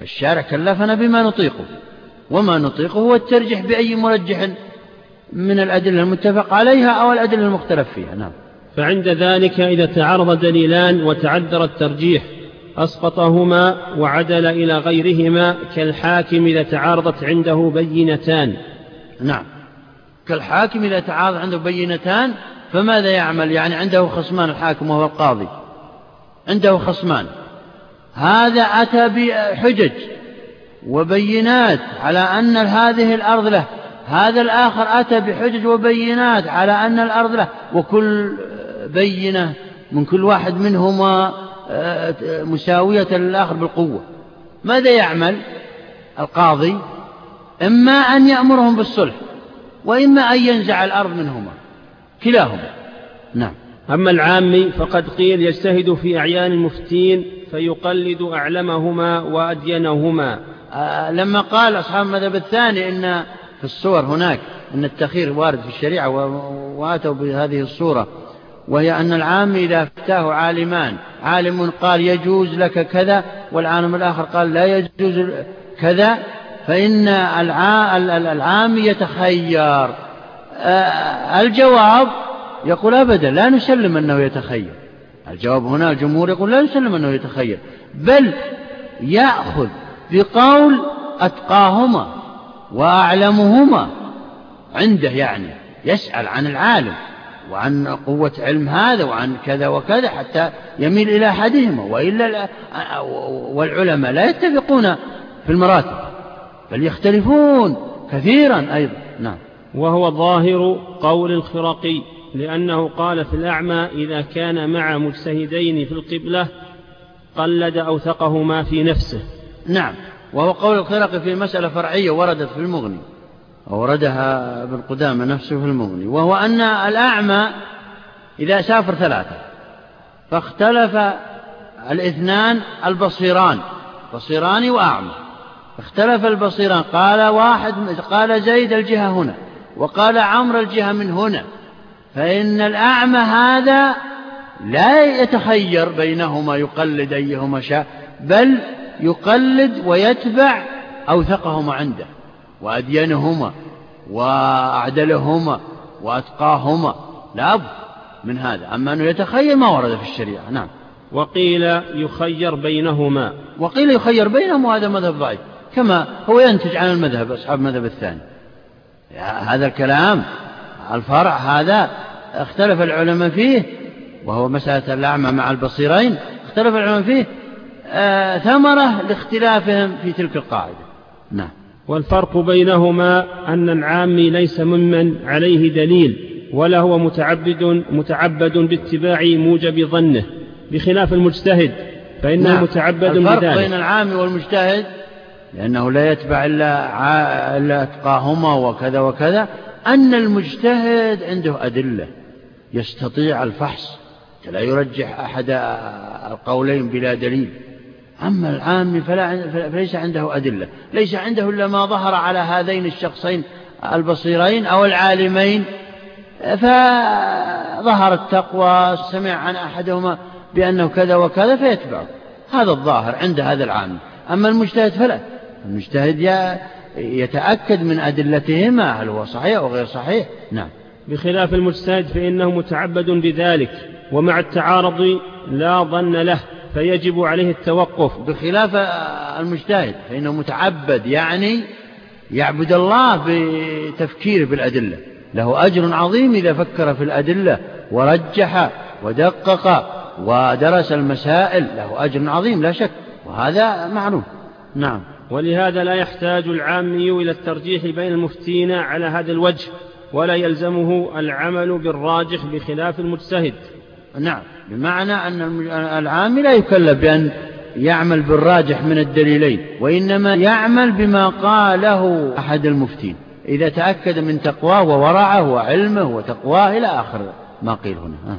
A: الشارع كلفنا بما نطيقه. وما نطيقه هو الترجيح بأي مرجح من الأدلة المتفق عليها أو الأدلة المختلف فيها نعم.
B: فعند ذلك إذا تعارض دليلان وتعذر الترجيح أسقطهما وعدل إلى غيرهما كالحاكم إذا تعارضت عنده بينتان.
A: نعم. كالحاكم إذا تعارض عنده بينتان فماذا يعمل؟ يعني عنده خصمان الحاكم وهو القاضي. عنده خصمان. هذا أتى بحجج وبينات على أن هذه الأرض له. هذا الآخر أتى بحجج وبينات على أن الأرض له وكل بينة من كل واحد منهما آه، مساوية للآخر بالقوة. ماذا يعمل القاضي؟ إما أن يأمرهم بالصلح وإما أن ينزع الأرض منهما كلاهما. نعم.
B: أما العامي فقد قيل يجتهد في أعيان المفتين فيقلد أعلمهما وأدينهما.
A: آه لما قال أصحاب المذهب الثاني إن الصور هناك أن التخير وارد في الشريعة وآتوا بهذه الصورة وهي أن العام إذا أفتاه عالمان عالم قال يجوز لك كذا والعالم الآخر قال لا يجوز كذا فإن العام يتخير. آه، الجواب يقول أبدا لا نسلم أنه يتخير. الجواب هنا الجمهور يقول لا نسلم أنه يتخير بل يأخذ بقول أتقاهما. وأعلمهما. عنده يعني يسأل عن العالم وعن قوة علم هذا وعن كذا وكذا حتى يميل إلى أحدهما. وإلا والعلماء لا يتفقون في المراتب بل يختلفون كثيرا أيضا. نعم.
B: وهو ظاهر قول الخرقي لأنه قال في الأعمى إذا كان مع مجتهدين في القبلة قلد أوثقهما في نفسه.
A: نعم. وهو قول الخرقي في مسألة فرعية وردت في المغني أوردها ابن قدامة نفسه في المغني وهو أن الأعمى إذا سافر ثلاثة فاختلف الاثنان البصيران بصيران وأعمى اختلف البصيران قال واحد قال زيد الجهة هنا وقال عمرو الجهة من هنا فإن الأعمى هذا لا يتخير بينهما يقلد أيهما شاء بل يقلد ويتبع أوثقهما عنده وأدينهما وأعدلهما وأتقاهما لا من هذا أما أنه يتخير ما ورد في الشريعة. نعم.
B: وقيل يخير بينهما.
A: وقيل يخير بينهما وهذا مذهب ضعيف. كما هو ينتج عن المذهب أصحاب المذهب الثاني. هذا الكلام الفرع هذا اختلف العلماء فيه وهو مسألة الأعمى مع البصيرين اختلف العلماء فيه ثمرة لاختلافهم في تلك القاعدة. نعم.
B: والفرق بينهما أن العامي ليس ممن عليه دليل ولا هو متعبد متعبد باتباع موجب ظنه. بخلاف المجتهد فإنه نعم. متعبد
A: الفرق بذلك بين العامي والمجتهد؟ لأنه لا يتبع إلا, إلا أتقاهما وكذا وكذا. أن المجتهد عنده أدلة يستطيع الفحص لا يرجح أحد القولين بلا دليل. أما العام فلا فليس عنده أدلة. ليس عنده إلا ما ظهر على هذين الشخصين البصيرين أو العالمين. فظهر التقوى سمع عن أحدهما بأنه كذا وكذا فيتبعه. هذا الظاهر عند هذا العام. أما المجتهد فلا. المجتهد يتأكد من أدلتهما هل هو صحيح أو غير صحيح. نعم.
B: بخلاف المجتهد فإنه متعبد بذلك ومع التعارض لا ظن له. فيجب عليه التوقف.
A: بخلاف المجتهد فإنه متعبد يعني يعبد الله بتفكيره بالأدلة. له أجر عظيم إذا فكر في الأدلة ورجح ودقق ودرس المسائل له أجر عظيم لا شك وهذا معلوم نعم.
B: ولهذا لا يحتاج العامي إلى الترجيح بين المفتين على هذا الوجه ولا يلزمه العمل بالراجح بخلاف المجتهد.
A: نعم. بمعنى أن العامي لا يكلف بأن يعمل بالراجح من الدليلين وإنما يعمل بما قاله أحد المفتين. إذا تأكد من تقواه وورعه وعلمه وتقواه إلى آخر ما قيل هنا.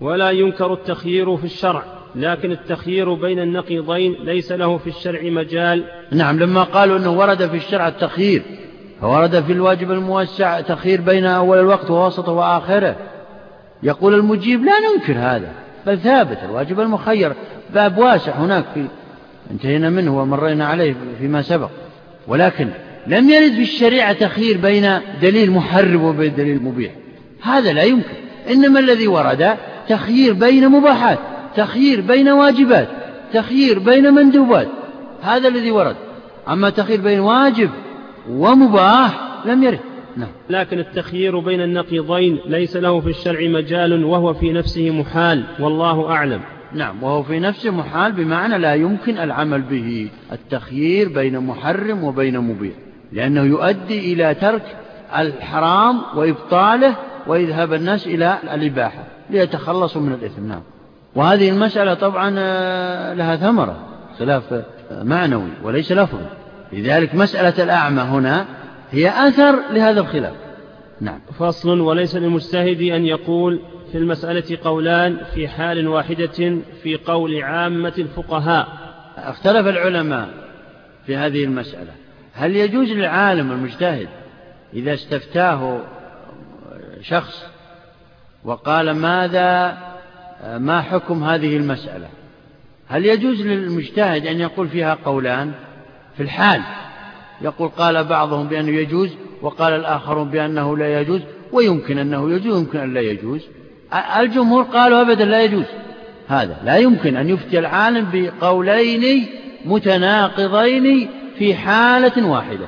B: ولا ينكر التخيير في الشرع لكن التخيير بين النقيضين ليس له في الشرع مجال.
A: نعم لما قالوا أنه ورد في الشرع التخيير فورد في الواجب الموسع تخيير بين أول الوقت ووسطه وآخره. يقول المجيب لا ننكر هذا بل ثابت الواجب المخير باب واسع هناك في انتهينا منه ومرينا عليه فيما سبق. ولكن لم يرد في الشريعة تخيير بين دليل محرم وبين دليل مبيح. هذا لا يمكن. إنما الذي ورد تخيير بين مباحات تخيير بين واجبات تخيير بين مندوبات. هذا الذي ورد. أما تخيير بين واجب ومباح لم يرد.
B: لكن التخيير بين النقيضين ليس له في الشرع مجال وهو في نفسه محال والله أعلم.
A: نعم وهو في نفسه محال بمعنى لا يمكن العمل به. التخيير بين محرم وبين مبيح لأنه يؤدي إلى ترك الحرام وإبطاله وإذهاب الناس إلى الإباحة ليتخلصوا من الإثم. نعم. وهذه المسألة طبعا آه، لها ثمرة خلاف آه، معنوي وليس لفظ لذلك مسألة الأعمى هنا هي أثر لهذا الخلاف. نعم.
B: فصل وليس للمجتهد أن يقول في المسألة قولان في حال واحدة في قول عامة الفقهاء.
A: اختلف العلماء في هذه المسألة. هل يجوز للعالم المجتهد إذا استفتاه شخص وقال ماذا ما حكم هذه المسألة؟ هل يجوز للمجتهد أن يقول فيها قولان؟ في الحال. يقول قال بعضهم بأنه يجوز وقال الآخرون بأنه لا يجوز ويمكن أنه يجوز ويمكن أن لا يجوز. الجمهور قالوا أبدا لا يجوز. هذا لا يمكن أن يفتي العالم بقولين متناقضين في حالة واحدة.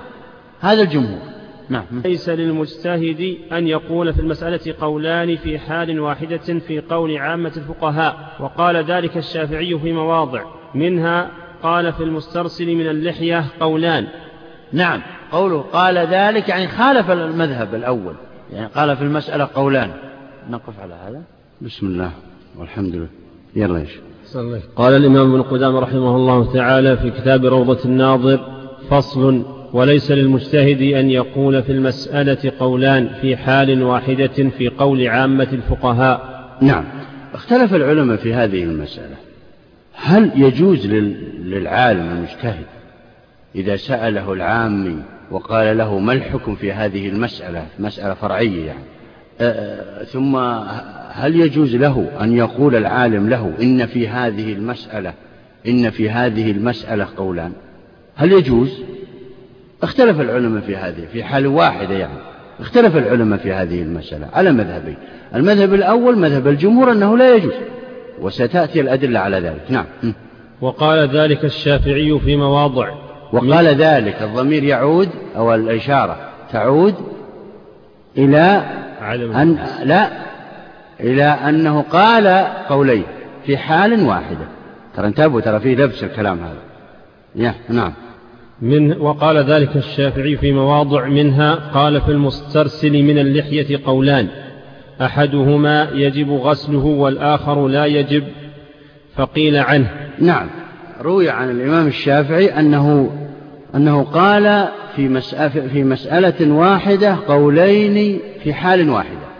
A: هذا الجمهور. نعم.
B: ليس للمجتهد أن يقول في المسألة قولان في حال واحدة في قول عامة الفقهاء وقال ذلك الشافعي في مواضع. منها قال في المسترسل من اللحية قولان.
A: نعم قوله قال ذلك يعني خالف المذهب الأول. يعني قال في المسألة قولان. نقف على هذا. بسم الله والحمد لله. يلا يا
B: قال الإمام ابن قدامة رحمه الله تعالى في كتاب روضة الناظر فصل وليس للمجتهد أن يقول في المسألة قولان في حال واحدة في قول عامة الفقهاء.
A: نعم اختلف العلماء في هذه المسألة. هل يجوز للعالم المجتهد إذا سأله العامي وقال له ما الحكم في هذه المسألة مسألة فرعية يعني. ثم هل يجوز له أن يقول العالم له إن في هذه المسألة إن في هذه المسألة قولان؟ هل يجوز؟ اختلف العلماء في هذه في حال واحدة يعني. اختلف العلماء في هذه المسألة على مذهبين. المذهب الأول مذهب الجمهور أنه لا يجوز وستأتي الأدلة على ذلك. نعم.
B: وقال ذلك الشافعي في مواضع.
A: وقال ذلك الضمير يعود أو الإشارة تعود إلى أن لا إلى أنه قال قولين في حال واحدة. ترى انتبهوا ترى فيه لبس الكلام هذا. نعم.
B: من وقال ذلك الشافعي في مواضع منها قال في المسترسل من اللحية قولان أحدهما يجب غسله والآخر لا يجب فقيل عنه.
A: نعم. روي عن الإمام الشافعي أنه أنه قال في مسألة, في مسألة واحدة قولين في حال واحدة.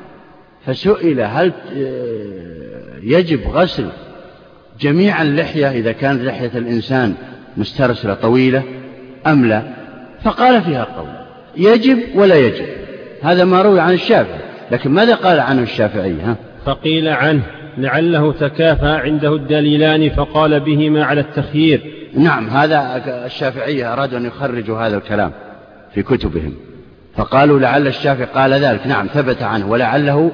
A: فسئل هل يجب غسل جميع اللحية إذا كانت لحية الإنسان مسترسلة طويلة أم لا؟ فقال فيها قول يجب ولا يجب. هذا ما روي عن الشافعي. لكن ماذا قال عنه الشافعي؟ ها؟
B: فقيل عنه لعله تكافى عنده الدليلان فقال بهما على التخيير.
A: نعم هذا الشافعية أرادوا أن يخرجوا هذا الكلام في كتبهم. فقالوا لعل الشافعي قال ذلك. نعم ثبت عنه ولعله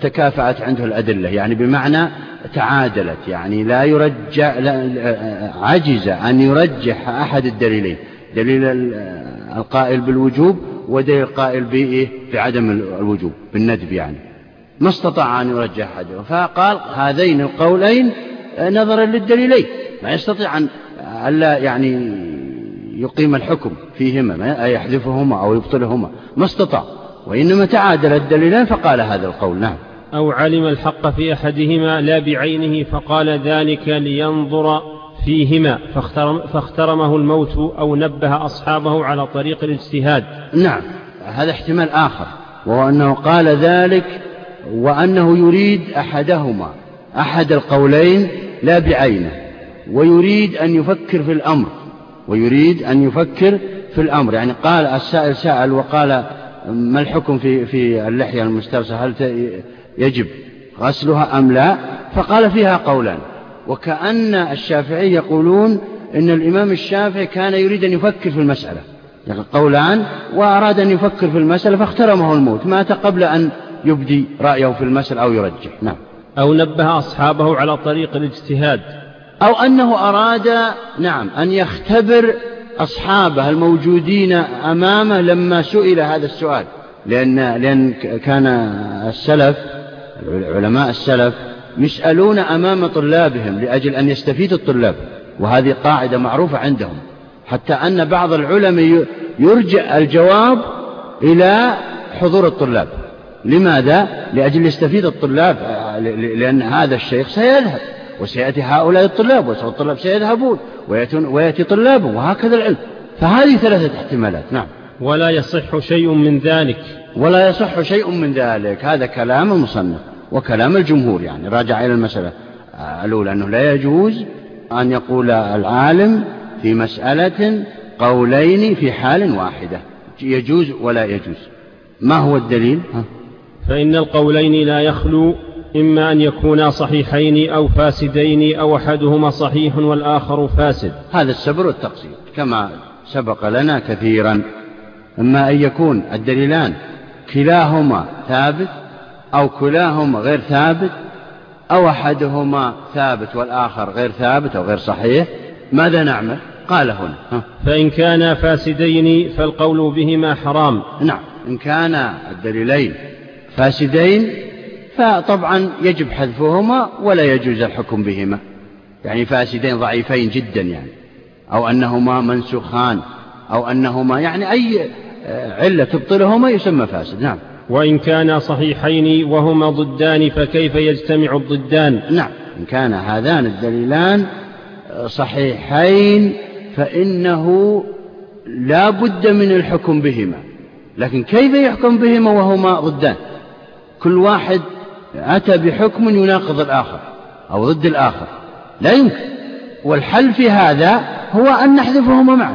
A: تكافأت عنده الأدلة. يعني بمعنى تعادلت يعني لا يرجع لا عجز أن يرجح أحد الدليلين. دليل القائل بالوجوب ودليل القائل بإيه بعدم الوجوب بالندب يعني. ما استطاع أن يرجح أحده فقال هذين القولين نظرا للدليلين. ما يستطيع أن ألا يعني يقيم الحكم فيهما أي يحذفهما أو يبطلهما. ما استطاع وإنما تعادل الدليلان فقال هذا القول نعم.
B: أو علم الحق في أحدهما لا بعينه فقال ذلك لينظر فيهما فاخترم فاخترمه الموت أو نبه أصحابه على طريق الاجتهاد.
A: نعم هذا احتمال آخر وهو أنه قال ذلك وأنه يريد أحدهما أحد القولين لا بعينه. ويريد أن يفكر في الأمر ويريد أن يفكر في الأمر. يعني قال السائل سأل وقال ما الحكم في في اللحية المسترسلة هل يجب غسلها أم لا؟ فقال فيها قولان. وكأن الشافعي يقولون إن الإمام الشافعي كان يريد أن يفكر في المسألة. يعني قولان وأراد أن يفكر في المسألة فاخترمه الموت. مات قبل أن يبدي رأيه في المسألة أو يرجح. نعم.
B: أو نبه أصحابه على طريق الاجتهاد.
A: أو أنه أراد نعم أن يختبر أصحابه الموجودين أمامه لما سئل هذا السؤال. لأن, لأن كان السلف علماء السلف يسألون أمام طلابهم لأجل أن يستفيد الطلاب وهذه قاعدة معروفة عندهم. حتى أن بعض العلماء يرجع الجواب إلى حضور الطلاب. لماذا؟ لأجل يستفيد الطلاب لأن هذا الشيخ سيذهب. وسيأتي هؤلاء الطلاب والطلاب سيذهبون ويأتي طلابهم وهكذا العلم. فهذه ثلاثة احتمالات. نعم.
B: ولا يصح شيء من ذلك.
A: ولا يصح شيء من ذلك. هذا كلام المصنف وكلام الجمهور يعني. راجع إلى المسألة الأولى أنه لا يجوز أن يقول العالم في مسألة قولين في حال واحدة. يجوز ولا يجوز؟ ما هو الدليل؟
B: فإن القولين لا يخلو إما أن يكونا صحيحين أو فاسدين أو أحدهما صحيح والآخر فاسد.
A: هذا السبر والتقصير كما سبق لنا كثيرا. إما أن يكون الدليلان كلاهما ثابت أو كلاهما غير ثابت أو أحدهما ثابت والآخر غير ثابت أو غير صحيح ماذا نعمل؟ قال هنا
B: فإن كانا فاسدين فالقول بهما حرام.
A: نعم إن كان الدليلين فاسدين فطبعا يجب حذفهما ولا يجوز الحكم بهما. يعني فاسدين ضعيفين جدا يعني. أو أنهما منسوخان. أو أنهما يعني أي علة تبطلهما يسمى فاسد. نعم.
B: وإن كانا صحيحين وهما ضدان فكيف يجتمع الضدان؟
A: نعم. إن كان هذان الدليلان صحيحين فإنه لا بد من الحكم بهما. لكن كيف يحكم بهما وهما ضدان؟ كل واحد أتى بحكم يناقض الآخر أو ضد الآخر. لا يمكن. والحل في هذا هو أن نحذفهما معا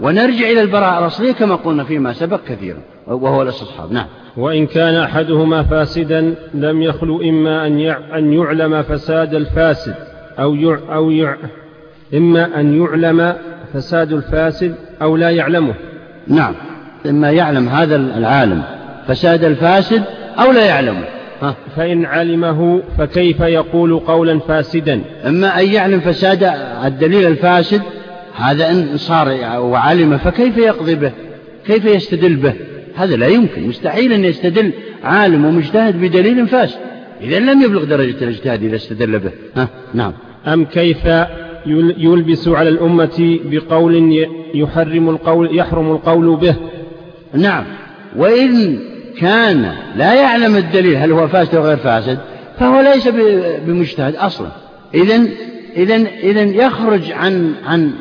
A: ونرجع إلى البراءة الأصلية كما قلنا فيما سبق كثيرا وهو الاستصحاب. نعم.
B: وإن كان أحدهما فاسدا لم يخلو إما أن يعلم فساد الفاسد أو يع أو يع إما أن يعلم فساد الفاسد أو لا يعلمه.
A: نعم. إما يعلم هذا العالم فساد الفاسد أو لا يعلمه.
B: فإن علمه فكيف يقول قولا فاسدا؟
A: إما أن يعلم فساد الدليل الفاسد هذا إن صار وعلم فكيف يقضي به؟ كيف يستدل به؟ هذا لا يمكن مستحيل أن يستدل عالم ومجتهد بدليل فاسد. إذا لم يبلغ درجة الاجتهاد إذا استدل به. ها؟ نعم.
B: أم كيف يلبس على الأمة بقول يحرم القول يحرم القول به؟
A: نعم. وإن كان لا يعلم الدليل هل هو فاسد أو غير فاسد فهو ليس بمجتهد أصلا. إذا إذا إذا يخرج عن عن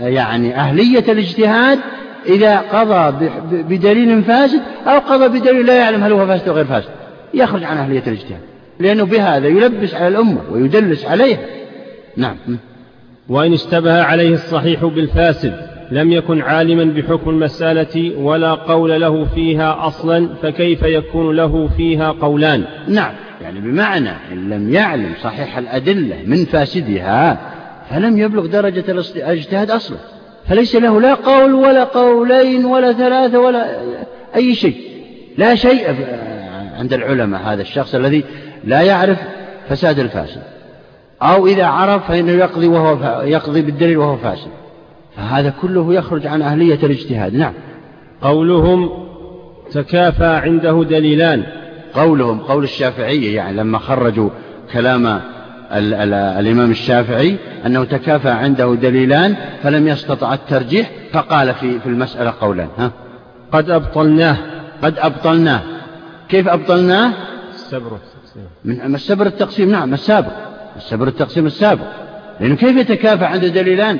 A: يعني أهلية الاجتهاد إذا قضى بدليل فاسد أو قضى بدليل لا يعلم هل هو فاسد أو غير فاسد. يخرج عن أهلية الاجتهاد. لأنه بهذا يلبس على الأمة ويدلس عليها. نعم.
B: وإن اشتبه عليه الصحيح بالفاسد. لم يكن عالما بحكم المسألة ولا قول له فيها أصلا فكيف يكون له فيها قولان؟
A: نعم يعني بمعنى إن لم يعلم صحيح الأدلة من فاسدها فلم يبلغ درجة الاجتهاد أصلا فليس له لا قول ولا قولين ولا ثلاثة ولا أي شيء. لا شيء عند العلماء هذا الشخص الذي لا يعرف فساد الفاسد. أو إذا عرف فإنه يقضي, وهو يقضي بالدليل وهو فاسد. فهذا كله يخرج عن أهلية الاجتهاد. نعم.
B: قولهم تكافى عنده دليلان.
A: قولهم قول الشافعية يعني لما خرجوا كلام ال ال الإمام الشافعي أنه تكافى عنده دليلان فلم يستطع الترجيح فقال في, في المسألة قولا ها؟
B: قد أبطلناه.
A: قد أبطلناه. كيف أبطلناه؟
B: السبر
A: من السبر التقسيم نعم السابق. السبر التقسيم السابق. لأنه كيف يتكافى عنده دليلان؟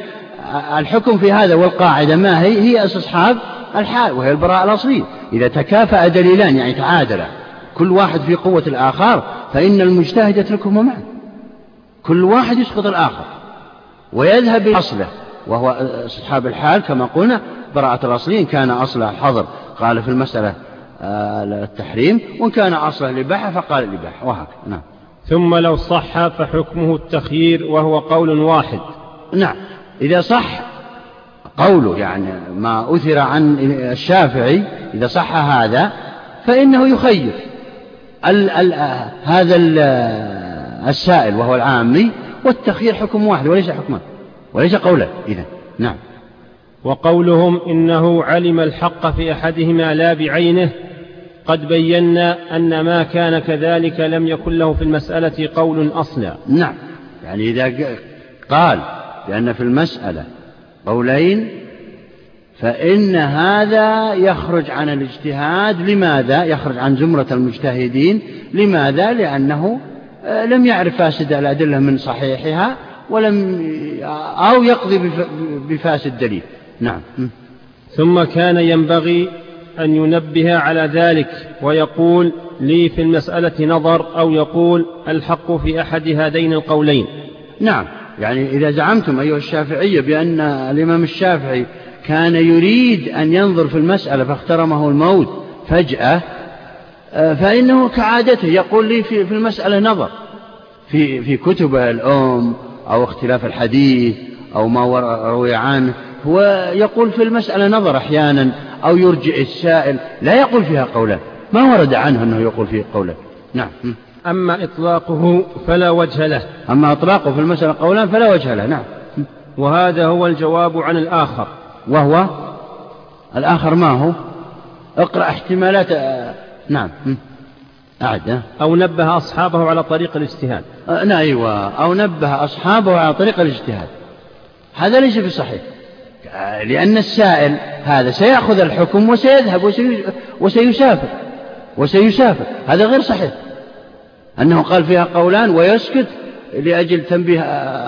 A: الحكم في هذا والقاعدة ما هي؟ هي أصحاب الحال وهي البراءة الأصلية. إذا تكافأ دليلان يعني تعادلا كل واحد في قوة الآخر فإن المجتهد يتركهما معا كل واحد يسقط الآخر ويذهب بأصله وهو أصحاب الحال كما قلنا براءة الأصلية إن كان أصله الحظر قال في المسألة آه، التحريم وإن كان أصله الإباحة فقال الإباحة وهكذا. نعم.
B: ثم لو صح فحكمه التخيير وهو قول واحد.
A: نعم. إذا صح قوله يعني ما أثر عن الشافعي إذا صح هذا فإنه يخير. ال ال هذا ال السائل وهو العامي والتخيير حكم واحد وليس حكمان وليس قولا إذا نعم.
B: وقولهم إنه علم الحق في أحدهما لا بعينه. قد بينا أن ما كان كذلك لم يكن له في المسألة قول أصلا.
A: نعم. يعني إذا قال بأن في المسألة قولين فإن هذا يخرج عن الاجتهاد. لماذا؟ يخرج عن زمرة المجتهدين. لماذا؟ لأنه آه، لم يعرف فاسد الأدلة من صحيحها ولم أو يقضي بفاسد دليل. نعم.
B: ثم كان ينبغي أن ينبه على ذلك ويقول لي في المسألة نظر أو يقول الحق في أحد هذين القولين.
A: نعم. يعني إذا زعمتم أيها الشافعية بأن الإمام الشافعي كان يريد أن ينظر في المسألة فاخترمه الموت فجأة آه، فإنه كعادته يقول لي في, في المسألة نظر. في, في كتب الأم أو اختلاف الحديث أو ما روي عنه هو يقول في المسألة نظر أحيانا أو يرجع السائل لا يقول فيها قولا ما ورد عنه أنه يقول فيه قولا نعم.
B: أما إطلاقه فلا وجه له.
A: أما إطلاقه في المسألة قولا فلا وجه له نعم.
B: وهذا هو الجواب عن الآخر.
A: وهو؟ الآخر ما هو؟ اقرأ احتمالات آه، نعم. أعد
B: أو نبه أصحابه على طريق الاجتهاد.
A: نعم أيوة. أو نبه أصحابه على طريق الاجتهاد. هذا ليس بصحيح لأن السائل هذا سيأخذ الحكم وسيذهب وسيسافر. وسيسافر. هذا غير صحيح. أنه قال فيها قولان ويسكت لأجل تنبيه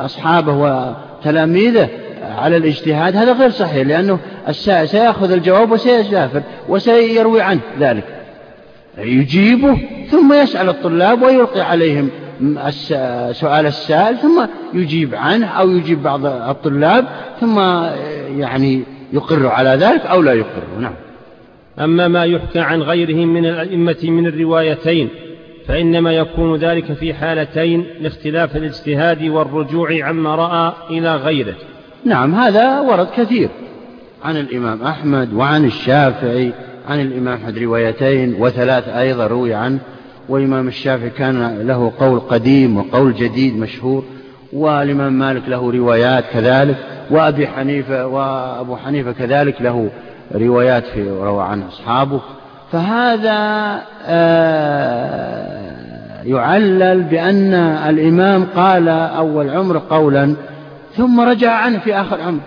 A: أصحابه وتلاميذه على الاجتهاد. هذا غير صحيح لأنه سيأخذ الجواب وسيسافر وسيروي عنه ذلك. يجيبه ثم يسأل الطلاب ويلقي عليهم سؤال السائل ثم يجيب عنه أو يجيب بعض الطلاب ثم يعني يقر على ذلك أو لا يقر. نعم.
B: أما ما يحكى عن غيرهم من الأئمة من الروايتين فإنما يكون ذلك في حالتين لاختلاف الاجتهاد والرجوع عما رأى إلى غيره.
A: نعم هذا ورد كثير. عن الإمام أحمد وعن الشافعي عن الإمام أحمد روايتين وثلاث أيضا روي عنه. والإمام الشافعي كان له قول قديم وقول جديد مشهور والإمام مالك له روايات كذلك وأبي حنيفة وأبو حنيفة كذلك له روايات في روى عنه أصحابه. فهذا آه، يعلل بأن الإمام قال أول عمر قولا ثم رجع عنه في آخر عمر.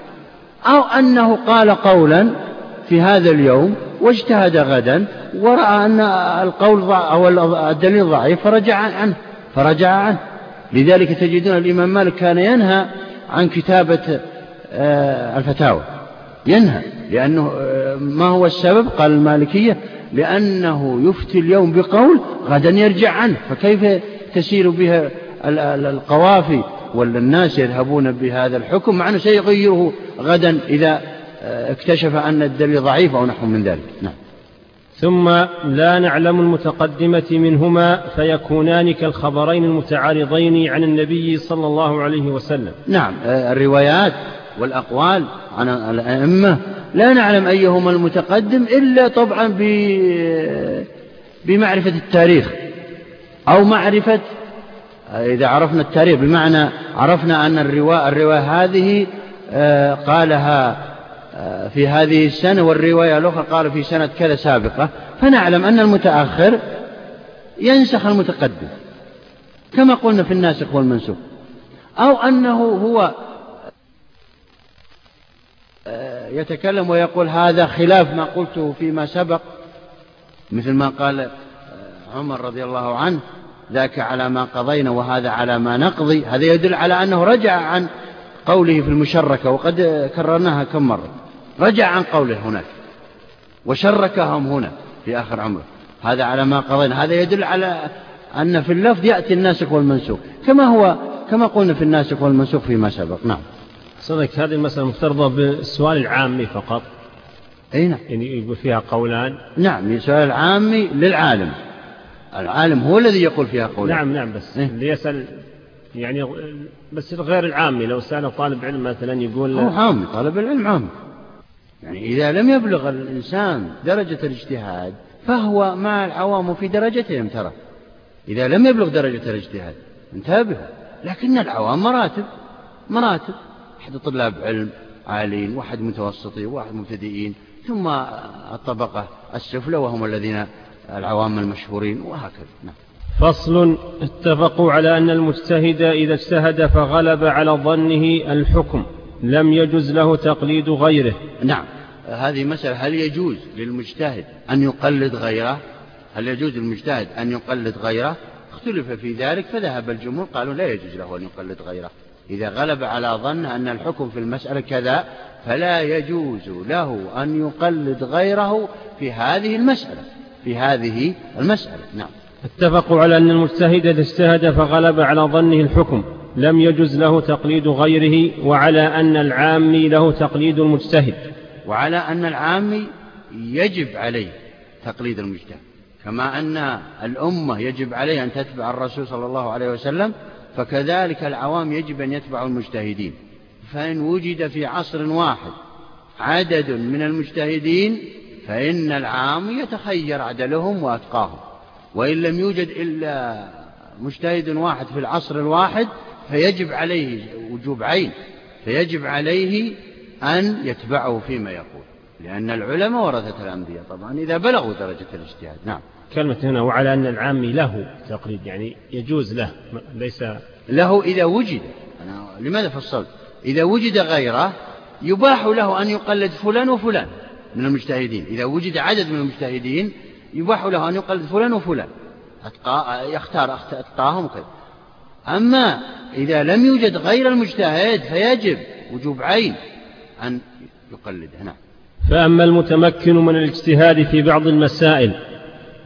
A: أو أنه قال قولا في هذا اليوم واجتهد غدا ورأى أن القول أو الدليل ضعيف فرجع عنه فرجع عنه. لذلك تجدون الإمام مالك كان ينهى عن كتابة آه، الفتاوى. ينهى لأنه آه، ما هو السبب؟ قال المالكية لأنه يفتي اليوم بقول غدا يرجع عنه. فكيف تسير بها القوافي ولا الناس يذهبون بهذا الحكم مع أنه سيغيره غدا إذا آه، اكتشف أن الدليل ضعيف أو نحو من ذلك. نعم.
B: ثم لا نعلم المتقدمة منهما فيكونان كالخبرين المتعارضين عن النبي صلى الله عليه وسلم.
A: نعم آه، الروايات والأقوال عن الأئمة. لا نعلم أيهما المتقدم إلا طبعا بمعرفة التاريخ أو معرفة إذا عرفنا التاريخ بمعنى عرفنا أن الرواية, الرواية هذه آه، قالها آه، في هذه السنة والرواية الأخرى قال في سنة كذا سابقة. فنعلم أن المتأخر ينسخ المتقدم كما قلنا في الناسخ والمنسوخ أو أنه هو آه، يتكلم ويقول هذا خلاف ما قلته فيما سبق. مثل ما قال عمر رضي الله عنه ذاك على ما قضينا وهذا على ما نقضي. هذا يدل على أنه رجع عن قوله في المشركة وقد كررناها كم مرة. رجع عن قوله هناك وشركهم هنا في آخر عمره. هذا على ما قضينا. هذا يدل على أن في اللفظ يأتي الناسخ والمنسوخ كما هو كما قلنا في الناسخ والمنسوخ فيما سبق. نعم.
B: صدق هذه المسألة مفترضة بالسؤال العامي فقط.
A: أي نعم.
B: يعني يقول فيها قولان.
A: نعم السؤال العامي للعالم. العالم هو الذي يقول فيها قولان.
B: نعم نعم بس إيه؟ اللي يسأل يعني بس غير العامي. لو سأل طالب علم مثلا يقول
A: هو عامي طالب العلم عامي. يعني إذا لم يبلغ الإنسان درجة الاجتهاد فهو مع العوام في درجتهم ترى. إذا لم يبلغ درجة الاجتهاد انتبه. لكن العوام مراتب مراتب. أحد طلاب علم عالين واحد متوسطين واحد مبتدئين ثم الطبقة السفلى وهم الذين العوام المشهورين وهكذا. نعم.
B: فصل. اتفقوا على أن المجتهد إذا اجتهد فغلب على ظنه الحكم لم يجز له تقليد غيره.
A: نعم. هذه مسألة هل يجوز للمجتهد أن يقلد غيره؟ هل يجوز للمجتهد أن يقلد غيره؟ اختلف في ذلك فذهب الجمهور قالوا لا يجوز له أن يقلد غيره. إذا غلب على ظن أن الحكم في المسألة كذا فلا يجوز له أن يقلد غيره في هذه المسألة في هذه المسألة. نعم.
B: اتفقوا على أن المجتهد إذا اجتهد فغلب على ظنه الحكم لم يجز له تقليد غيره وعلى أن العامي له تقليد المجتهد.
A: وعلى أن العامي يجب عليه تقليد المجتهد كما أن الأمة يجب عليه أن تتبع الرسول صلى الله عليه وسلم فكذلك العوام يجب أن يتبعوا المجتهدين. فإن وجد في عصر واحد عدد من المجتهدين فإن العام يتخير عدلهم وأتقاهم. وإن لم يوجد إلا مجتهد واحد في العصر الواحد فيجب عليه وجوب عين فيجب عليه أن يتبعه فيما يقول. لأن العلماء ورثة الأنبياء طبعا إذا بلغوا درجة الاجتهاد. نعم.
B: كلمة هنا وعلى أن العامي له تقليد يعني يجوز له ليس
A: له إذا وجد. أنا لماذا فصلت؟ إذا وجد غيره يباح له أن يقلد فلان وفلان من المجتهدين. إذا وجد عدد من المجتهدين يباح له أن يقلد فلان وفلان. أتقى يختار أتقاهم كذا أما إذا لم يوجد غير المجتهد فيجب وجوب عين أن يقلده. نعم.
B: فأما المتمكن من الاجتهاد في بعض المسائل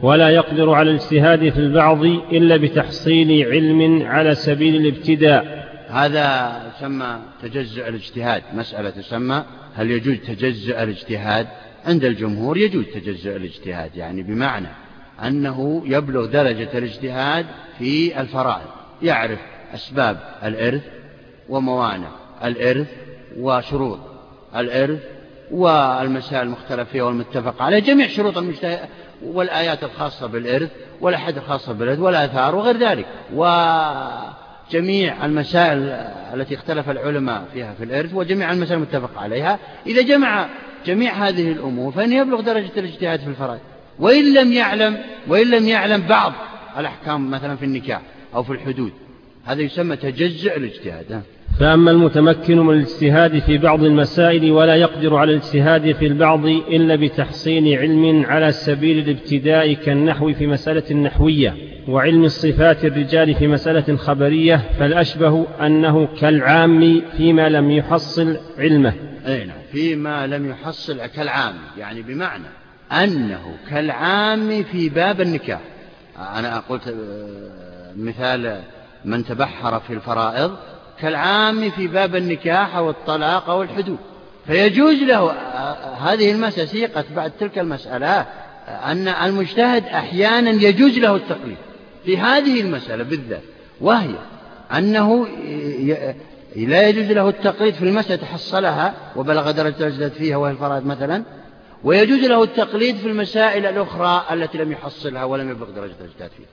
B: ولا يقدر على الاجتهاد في البعض إلا بتحصيل علم على سبيل الابتداء.
A: هذا يسمى تجزؤ الاجتهاد. مسألة تسمى هل يجوز تجزؤ الاجتهاد؟ عند الجمهور يجوز تجزؤ الاجتهاد يعني بمعنى أنه يبلغ درجة الاجتهاد في الفرائض. يعرف أسباب الإرث وموانع الإرث وشروط الإرث والمسائل المختلف فيها والمتفق عليه جميع شروط المجتهد والآيات الخاصة بالإرث والأحد الخاصة بالإرث والآثار وغير ذلك. وجميع المسائل التي اختلف العلماء فيها في الإرث وجميع المسائل المتفق عليها إذا جمع جميع هذه الأمور فإنه يبلغ درجة الاجتهاد في الفرائض. وإن لم يعلم وإن لم يعلم بعض الأحكام مثلا في النكاح أو في الحدود هذا يسمى تجزئ الاجتهاد.
B: فأما المتمكن من الاجتهاد في بعض المسائل ولا يقدر على الاجتهاد في البعض إلا بتحصيل علم على سبيل الابتداء كالنحو في مسألة نحوية وعلم الصفات الرجال في مسألة خبرية فالأشبه أنه كالعام فيما لم يحصل علمه.
A: أي نعم فيما لم يحصل كالعام يعني بمعنى أنه كالعام في باب النكاح. أنا قلت آه، مثال من تبحر في الفرائض كالعام في باب النكاح أو الطلاق أو الحدود فيجوز له هذه المسألة سيقت بعد تلك المسألة أن المجتهد أحيانا يجوز له التقليد في هذه المسألة بالذات. وهي أنه لا يجوز له التقليد في المسألة تحصلها وبلغ درجة الاجتهاد فيها وهي الفرائض مثلا ويجوز له التقليد في المسائل الأخرى التي لم يحصلها ولم يبلغ درجة الاجتهاد فيها.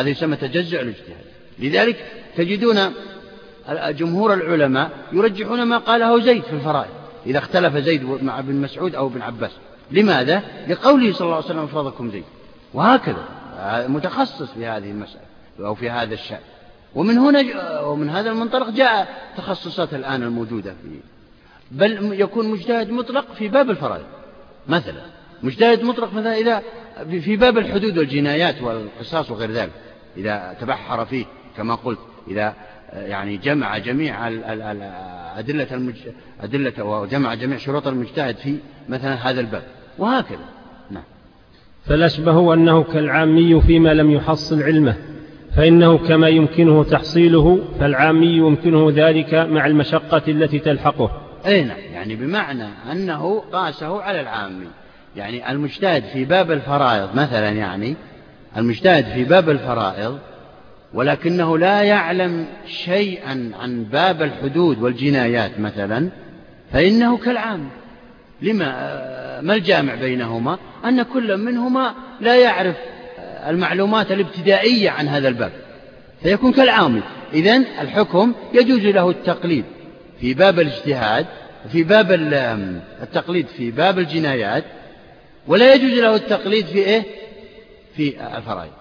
A: هذا يسمى تجزع الاجتهاد. لذلك تجدون جمهور العلماء يرجحون ما قاله زيد في الفرائض إذا اختلف زيد مع ابن مسعود أو ابن عباس. لماذا؟ لقوله صلى الله عليه وسلم فرضكم زيد. وهكذا متخصص في هذه المسألة أو في هذا الشأن. ومن هنا ومن هذا المنطلق جاء تخصصات الآن الموجودة في بل يكون مجتهد مطلق في باب الفرائض. مثلا مجتهد مطلق مثلا إذا في باب الحدود والجنايات والقصاص وغير ذلك إذا تبحر فيه كما قلت إذا يعني جمع جميع أدلة أدلة وجمع جميع شروط المجتهد في مثلا هذا الباب. وهكذا. نعم.
B: فالأشبه أنه كالعامي فيما لم يحصل علمه فإنه كما يمكنه تحصيله فالعامي يمكنه ذلك مع المشقة التي تلحقه.
A: أي نعم. يعني بمعنى أنه قاسه على العامي. يعني المجتهد في باب الفرائض مثلا يعني المجتهد في باب الفرائض ولكنه لا يعلم شيئا عن باب الحدود والجنايات مثلا فإنه كالعام. لما ما الجامع بينهما؟ أن كل منهما لا يعرف المعلومات الابتدائية عن هذا الباب فيكون كالعامي إذن الحكم يجوز له التقليد في باب الاجتهاد في باب التقليد في باب الجنايات ولا يجوز له التقليد في إيه؟ في الفرائض.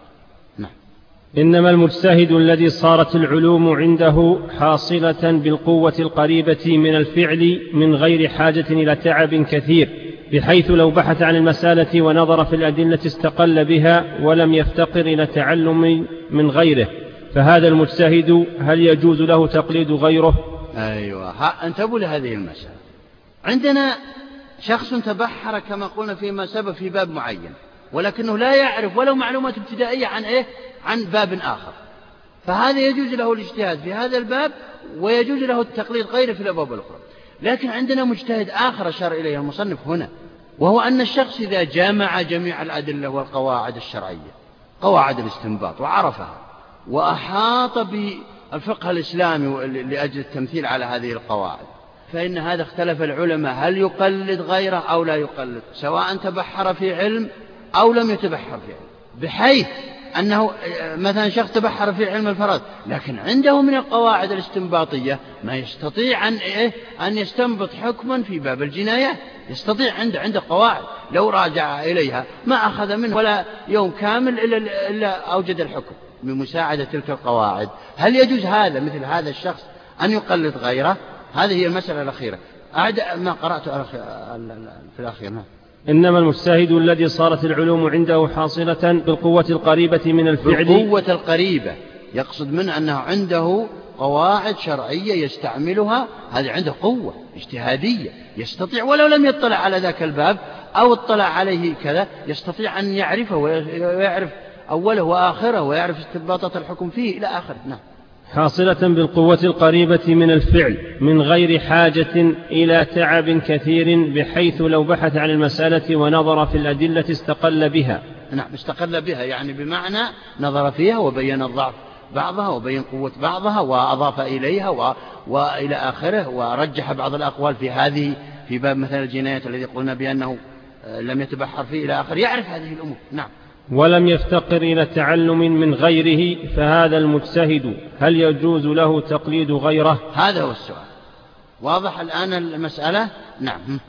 B: إنما المجتهد الذي صارت العلوم عنده حاصلة بالقوة القريبة من الفعل من غير حاجة إلى تعب كثير بحيث لو بحث عن المسألة ونظر في الأدلة استقل بها ولم يفتقر إلى تعلم من غيره. فهذا المجتهد هل يجوز له تقليد غيره؟
A: أيوة. انتبهوا لهذه المسألة. عندنا شخص تبحر كما قلنا فيما سبق في باب معين ولكنه لا يعرف ولو معلومات ابتدائية عن إيه؟ عن باب آخر. فهذا يجوز له الاجتهاد في هذا الباب ويجوز له التقليد غيره في الأبواب الأخرى. لكن عندنا مجتهد آخر أشار إليه المصنف هنا وهو أن الشخص إذا جامع جميع الأدلة والقواعد الشرعية قواعد الاستنباط وعرفها وأحاط بالفقه الإسلامي لأجل التمثيل على هذه القواعد فإن هذا اختلف العلماء هل يقلد غيره أو لا يقلد سواء تبحر في علم أو لم يتبحر في علم بحيث أنه مثلا شخص تبحر في علم الفرد لكن عنده من القواعد الاستنباطية ما يستطيع أن, إيه أن يستنبط حكما في باب الجنايات يستطيع عنده عنده قواعد لو راجع إليها ما أخذ منه ولا يوم كامل إلا, إلا أوجد الحكم بمساعدة تلك القواعد. هل يجوز هذا مثل هذا الشخص أن يقلد غيره؟ هذه هي المسألة الأخيرة. أعد ما قرأته في الأخير نعم.
B: إنما المجتهد الذي صارت العلوم عنده حاصلة بالقوة القريبة من الفعل
A: بالقوة القريبة. يقصد منه أنه عنده قواعد شرعية يستعملها. هذه عنده قوة اجتهادية. يستطيع ولو لم يطلع على ذاك الباب أو اطلع عليه كذا يستطيع أن يعرفه ويعرف أوله وآخره ويعرف استنباطات الحكم فيه إلى آخره. نعم.
B: حاصلة بالقوة القريبة من الفعل من غير حاجة إلى تعب كثير بحيث لو بحث عن المسألة ونظر في الأدلة استقل بها.
A: نعم استقل بها يعني بمعنى نظر فيها وبين الضعف بعضها وبين قوة بعضها وأضاف إليها و... وإلى آخره ورجح بعض الأقوال في هذه في باب مثل الجنايات الذي قلنا بأنه لم يتبحر فيه إلى آخر. يعرف هذه الأمور. نعم.
B: ولم يفتقر إلى تعلم من غيره فهذا المجتهد هل يجوز له تقليد غيره؟
A: هذا هو السؤال. واضح الآن المسألة؟ نعم.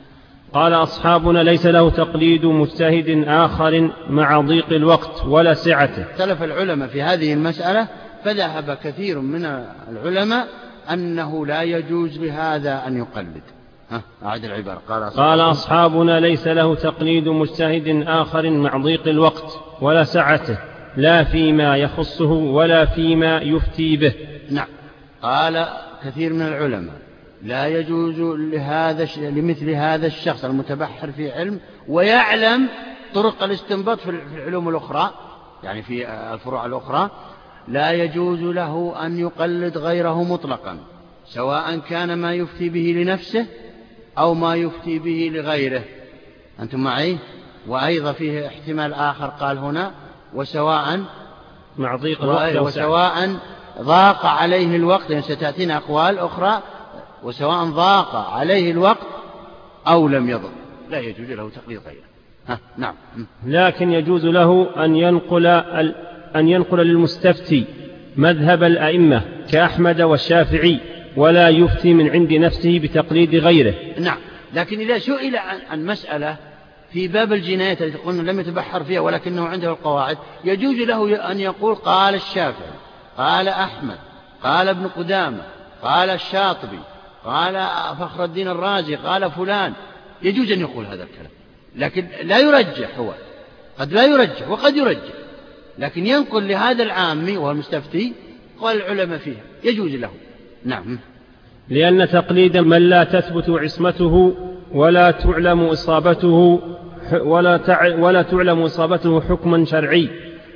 B: قال أصحابنا ليس له تقليد مجتهد آخر مع ضيق الوقت ولا سعته.
A: اختلف العلماء في هذه المسألة فذهب كثير من العلماء أنه لا يجوز لهذا أن يقلد. أعد العبارة.
B: قال أصحابنا, قال أصحابنا ليس له تقليد مجتهد آخر مع ضيق الوقت. ولا سعته لا فيما يخصه ولا فيما يفتي به.
A: نعم. قال كثير من العلماء لا يجوز لهذا لمثل هذا الشخص المتبحر في علم ويعلم طرق الاستنباط في العلوم الأخرى يعني في الفروع الأخرى لا يجوز له أن يقلد غيره مطلقا سواء كان ما يفتي به لنفسه أو ما يفتي به لغيره. أنتم معي؟ وأيضا فيه احتمال آخر قال هنا وسواء
B: مع ضيق الوقت
A: وسواء ضاق عليه الوقت يعني ستأتينا أقوال أخرى وسواء ضاق عليه الوقت أو لم يضق. لا يجوز له تقليد غيره. ها نعم.
B: لكن يجوز له أن ينقل أن ينقل للمستفتي مذهب الأئمة كأحمد والشافعي ولا يفتي من عند نفسه بتقليد غيره.
A: نعم. لكن إذا سئل عن, عن مسألة في باب الجنايات التي قلنا لم يتبحر فيها ولكنه عنده القواعد يجوز له أن يقول قال الشافعي قال أحمد قال ابن قدامة قال الشاطبي قال فخر الدين الرازي قال فلان. يجوز أن يقول هذا الكلام. لكن لا يرجح هو. قد لا يرجح وقد يرجح. لكن ينقل لهذا العامي وهو المستفتي قال العلماء فيها. يجوز له. نعم.
B: لأن تقليد من لا تثبت عصمته ولا تعلم إصابته ولا, ولا تعلم إصابته حكما شرعي.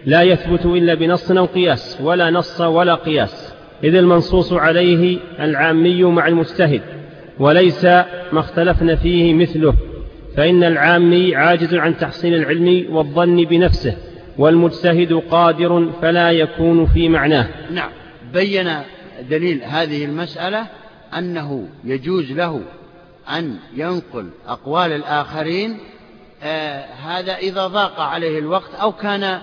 B: لا يثبت إلا بنص أو قياس ولا نص ولا قياس. إذ المنصوص عليه العامي مع المجتهد وليس ما اختلفن فيه مثله. فإن العامي عاجز عن تحصيل العلم والظن بنفسه والمجتهد قادر فلا يكون في معناه.
A: نعم. بين دليل هذه المسألة أنه يجوز له أن ينقل أقوال الآخرين هذا إذا ضاق عليه الوقت أو كان آه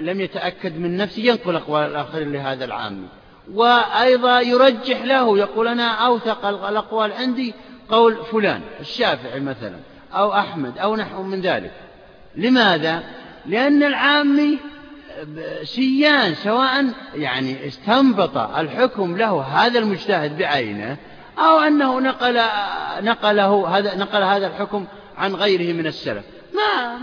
A: لم يتأكد من نفسه ينقل أقوال الآخرين لهذا العامي وأيضا يرجح له يقول أنا أوثق الأقوال عندي قول فلان الشافعي مثلا أو أحمد أو نحو من ذلك. لماذا؟ لأن العامي سيان سواء يعني استنبط الحكم له هذا المجتهد بعينه أو أنه نقل نقله هذا نقل هذا الحكم عن غيره من السلف. ما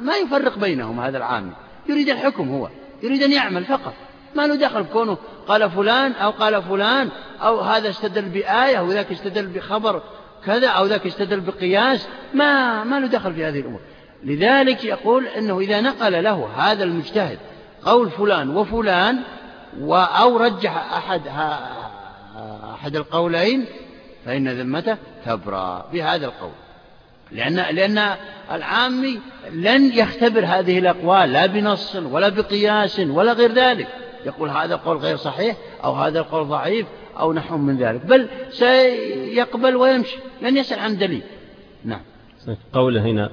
A: ما يفرق بينهم هذا العامي يريد الحكم هو. يريد أن يعمل فقط. ما له دخل كونه قال فلان أو قال فلان أو هذا استدل بآية وذاك استدل بخبر كذا أو ذاك استدل بقياس. ما ما له دخل في هذه الأمور. لذلك يقول أنه إذا نقل له هذا المجتهد قول فلان وفلان أو رجح أحد أحد القولين فإن ذمته تبرأ بهذا القول. لأن, لأن العامي لن يختبر هذه الأقوال لا بنص ولا بقياس ولا غير ذلك. يقول هذا القول غير صحيح أو هذا القول ضعيف أو نحو من ذلك. بل سيقبل ويمشي لن يسأل عن دليل. نعم.
B: قوله هنا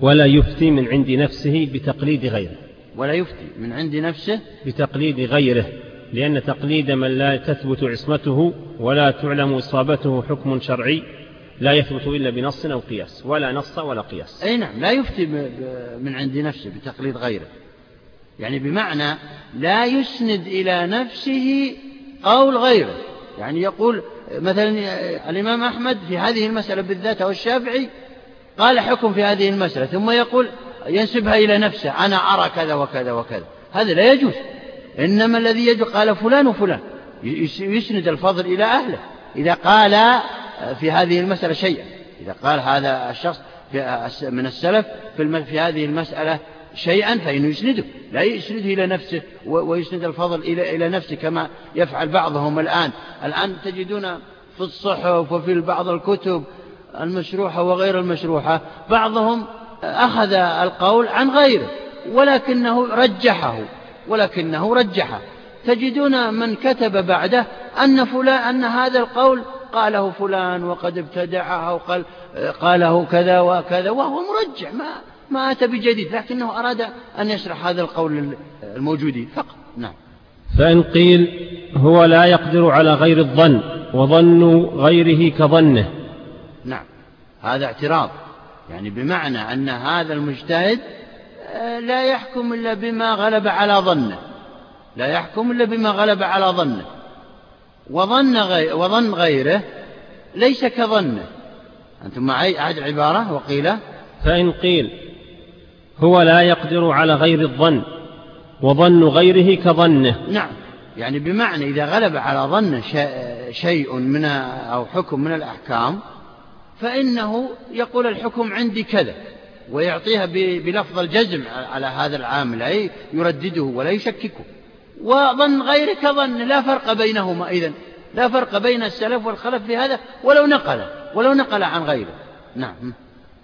B: ولا يفتي من عند نفسه بتقليد غيره.
A: ولا يفتي من عند نفسه
B: بتقليد غيره لأن تقليد من لا تثبت عصمته ولا تعلم إصابته حكم شرعي. لا يثبت إلا بنص أو قياس ولا نص ولا قياس.
A: أي نعم لا يفتي من عند نفسه بتقليد غيره. يعني بمعنى لا يسند إلى نفسه قول غيره. يعني يقول مثلا الإمام أحمد في هذه المسألة بالذات أو الشافعي قال حكم في هذه المسألة ثم يقول ينسبها إلى نفسه أنا أرى كذا وكذا وكذا. هذا لا يجوز. إنما الذي يجوز قال فلان وفلان. يسند الفضل إلى أهله. إذا قال في هذه المسألة شيئا. إذا قال هذا الشخص من السلف في هذه المسألة شيئا فإنه يسنده. لا يسنده إلى نفسه ويسند الفضل إلى إلى نفسه كما يفعل بعضهم الآن. الآن تجدون في الصحف وفي بعض الكتب المشروحة وغير المشروحة بعضهم أخذ القول عن غيره ولكنه رجحه ولكنه رجحه. تجدون من كتب بعده أن فلان أن هذا القول قاله فلان وقد ابتدعه وقال قاله كذا وكذا وهو مرجع ما ما أتى بجديد لكنه أراد أن يشرح هذا القول الموجود فقط. نعم.
B: فإن قيل هو لا يقدر على غير الظن وظن غيره كظنه.
A: نعم. هذا اعتراض. يعني بمعنى أن هذا المجتهد آه، لا يحكم إلا بما غلب على ظنه. لا يحكم إلا بما غلب على ظنه. وظن, غير وظن غيره ليس كظنه. أنتم معي؟ أعد العبارة وقيل؟
B: فإن قيل هو لا يقدر على غير الظن وظن غيره كظنه.
A: نعم. يعني بمعنى إذا غلب على ظنه شيء من أو حكم من الأحكام فإنه يقول الحكم عندي كذا ويعطيها بلفظ الجزم على هذا العامل أي يردده ولا يشككه. وظن غير كظن لا فرق بينهما إذن. لا فرق بين السلف والخلف في هذا ولو نقل ولو نقل عن غيره. نعم.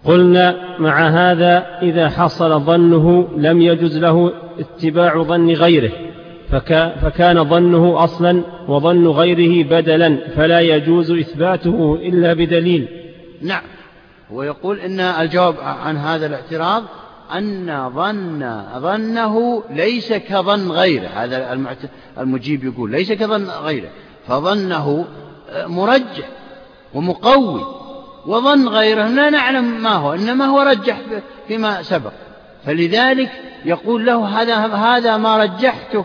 B: قلنا مع هذا إذا حصل ظنه لم يجز له اتباع ظن غيره فكان ظنه أصلا وظن غيره بدلا فلا يجوز إثباته إلا بدليل.
A: نعم. هو يقول إن الجواب عن هذا الاعتراض أن ظن ظنه ليس كظن غيره. هذا المجيب يقول ليس كظن غيره. فظنه مرجح ومقوي وظن غيره لا نعلم ما هو إنما هو رجح فيما سبق. فلذلك يقول له هذا هذا ما رجحته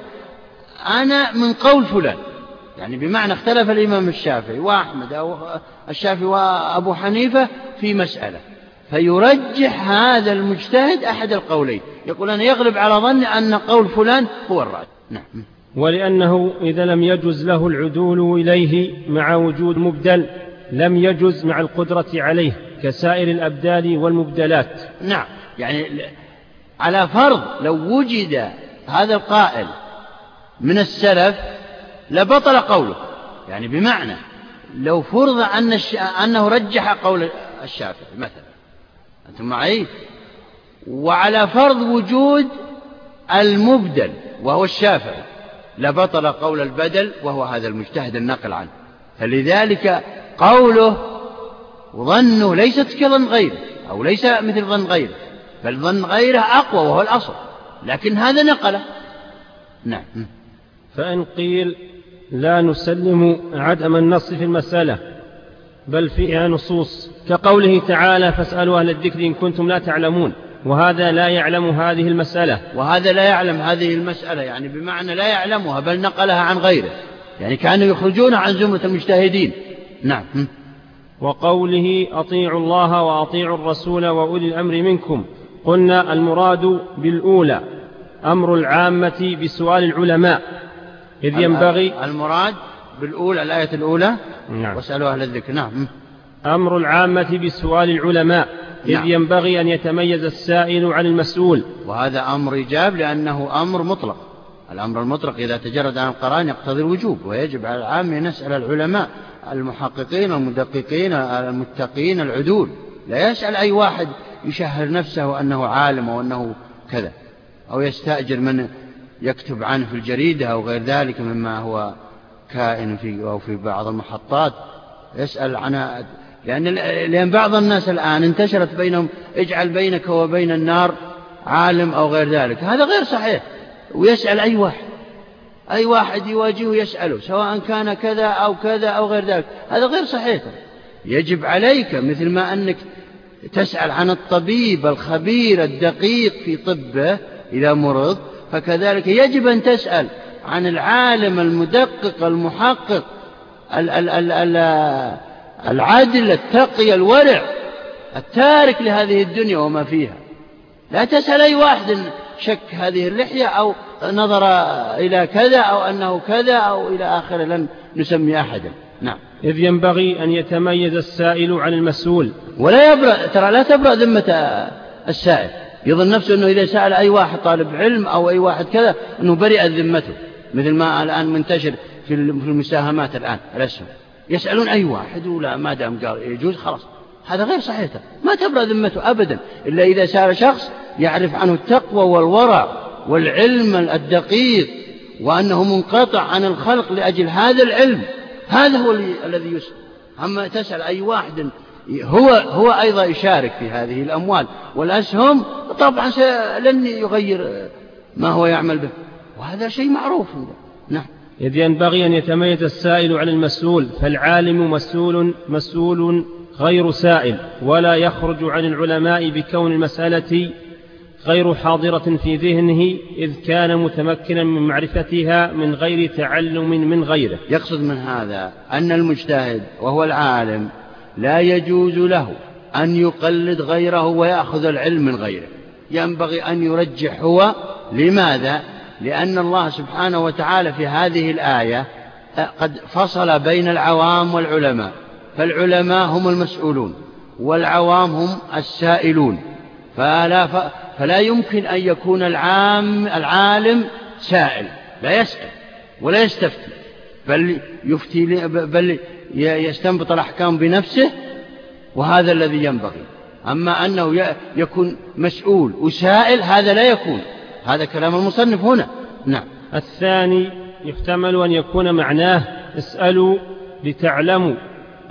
A: أنا من قول فلان. يعني بمعنى اختلف الإمام الشافعي وأحمد أو الشافعي وأبو حنيفة في مسألة. فيرجح هذا المجتهد أحد القولين. يقول أنا يغلب على ظني أن قول فلان هو الراجح نعم.
B: ولأنه إذا لم يجز له العدول إليه مع وجود مبدل لم يجز مع القدرة عليه كسائر الأبدال والمبدلات.
A: نعم. يعني على فرض لو وجد هذا القائل من السلف لبطل قوله. يعني بمعنى لو فرض أن. أنه رجح قول الشافعي مثلا. أنتم معي؟ وعلى فرض وجود المبدل وهو الشافعي لبطل قول البدل وهو هذا المجتهد النقل عنه. فلذلك قوله ظنه ليست كظن غيره أو ليس مثل ظن غيره بل ظن غيره أقوى وهو الأصل لكن هذا نقله. نعم.
B: فإن قيل لا نسلم عدم النص في المسألة بل فيها نصوص كقوله تعالى فاسألوا أهل الذكر إن كنتم لا تعلمون. وهذا لا يعلم هذه المسألة.
A: وهذا لا يعلم هذه المسألة يعني بمعنى لا يعلمها بل نقلها عن غيره. يعني كانوا يخرجون عن زمرة المجتهدين. نعم.
B: وقوله أطيعوا الله وأطيعوا الرسول وأولي الأمر منكم. قلنا المراد بالأولى أمر العامة بسؤال العلماء. إذ ينبغي
A: المراد؟ بالأولى الآية الأولى؟ نعم. واسألوا أهل الذكر. نعم.
B: أمر العامة بسؤال العلماء إذ نعم. ينبغي أن يتميز السائل عن المسؤول.
A: وهذا أمر إيجاب لأنه أمر مطلق. الأمر المطلق إذا تجرد عن القرآن يقتضي الوجوب ويجب على العام أن يسأل العلماء المحققين المدققين المتقين العدول. لا يسأل أي واحد يشهر نفسه أنه عالم أو أنه كذا أو يستأجر من يكتب عنه في الجريدة أو غير ذلك مما هو كائن في أو في بعض المحطات يسأل عن لأن لأن بعض الناس الآن انتشرت بينهم اجعل بينك وبين النار عالم أو غير ذلك. هذا غير صحيح. ويسأل أي واحد. أي واحد يواجهه يسأله سواء كان كذا أو كذا أو غير ذلك. هذا غير صحيح. يجب عليك مثل ما أنك تسأل عن الطبيب الخبير الدقيق في طبه إذا مرض فكذلك يجب أن تسأل عن العالم المدقق المحقق العدل التقي الورع التارك لهذه الدنيا وما فيها. لا تسأل أي واحد شك هذه اللحية أو نظر إلى كذا أو أنه كذا أو إلى آخره لن نسمي أحدا. نعم.
B: إذ ينبغي أن يتميز السائل عن المسؤول.
A: ولا يبرأ ترى لا تبرأ ذمة السائل. يظن نفسه أنه إذا سأل أي واحد طالب علم أو أي واحد كذا أنه برئت ذمته. مثل ما الآن منتشر في المساهمات الآن الأسهم. يسألون أي واحد؟ ولا ما دام قال يجوز خلاص. هذا غير صحيح. ما تبرأ ذمته أبدا إلا إذا سأل شخص يعرف عنه التقوى والورع والعلم الدقيق وأنه منقطع عن الخلق لأجل هذا العلم. هذا هو الذي يسأل. أما تسأل أي واحد هو هو أيضا يشارك في هذه الأموال. والأسهم طبعا لن يغير ما هو يعمل به. وهذا شيء معروف. نعم.
B: إذ ينبغي أن يتميز السائل عن المسؤول فالعالم مسؤول مسؤول غير سائل ولا يخرج عن العلماء بكون المسألة غير حاضرة في ذهنه إذ كان متمكنا من معرفتها من غير تعلم من غيره.
A: يقصد من هذا أن المجتهد وهو العالم لا يجوز له أن يقلد غيره ويأخذ العلم من غيره. ينبغي أن يرجح هو لماذا؟ لأن الله سبحانه وتعالى في هذه الآية قد فصل بين العوام والعلماء فالعلماء هم المسؤولون والعوام هم السائلون فلا, فلا يمكن أن يكون العام العالم سائل لا يسأل ولا يستفتي بل يفتي بل يستنبط الأحكام بنفسه وهذا الذي ينبغي. أما أنه يكون مسؤول وسائل هذا لا يكون. هذا كلام المصنف هنا. نعم.
B: الثاني يحتمل أن يكون معناه اسألوا لتعلموا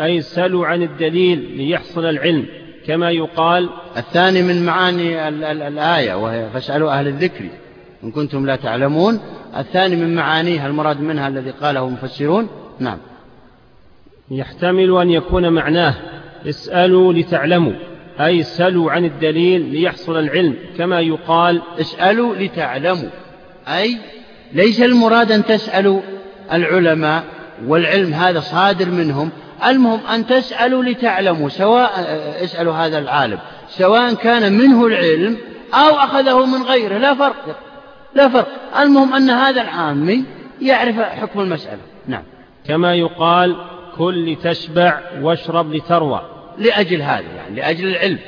B: أي اسألوا عن الدليل ليحصل العلم كما يقال.
A: الثاني من معاني الآية وهي فاسألوا أهل الذكر إن كنتم لا تعلمون. الثاني من معانيها المراد منها الذي قاله المفسرون؟ نعم.
B: يحتمل أن يكون معناه اسألوا لتعلموا. أي سلوا عن الدليل ليحصل العلم. كما يقال
A: اسألوا لتعلموا. أي ليس المراد أن تسألوا العلماء والعلم هذا صادر منهم. المهم أن تسألوا لتعلموا سواء اسألوا هذا العالم. سواء كان منه العلم أو أخذه من غيره. لا فرق لا فرق. المهم أن هذا العامي يعرف حكم المسألة. نعم.
B: كما يقال كل لتشبع واشرب لتروى.
A: لأجل هذا يعني لأجل العلم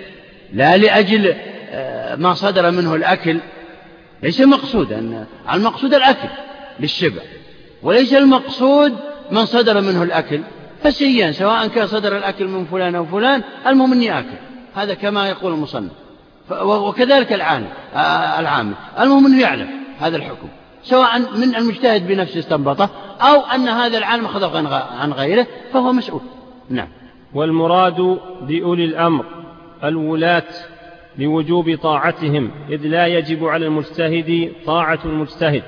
A: لا لأجل آه، ما صدر منه الأكل. ليس مقصودا المقصود الأكل للشبع وليس المقصود من صدر منه الأكل. فسيان سواء كان صدر الأكل من فلان أو فلان المهم أني آكل. هذا كما يقول المصنف. وكذلك العام آه، العامل. المهم أنه يعلم هذا الحكم سواء من المجتهد بنفسه استنبطه أو أن هذا العالم أخذه عن غيره فهو مسؤول. نعم.
B: والمراد بأولي الأمر الولاة لوجوب طاعتهم إذ لا يجب على المجتهد طاعة المجتهد.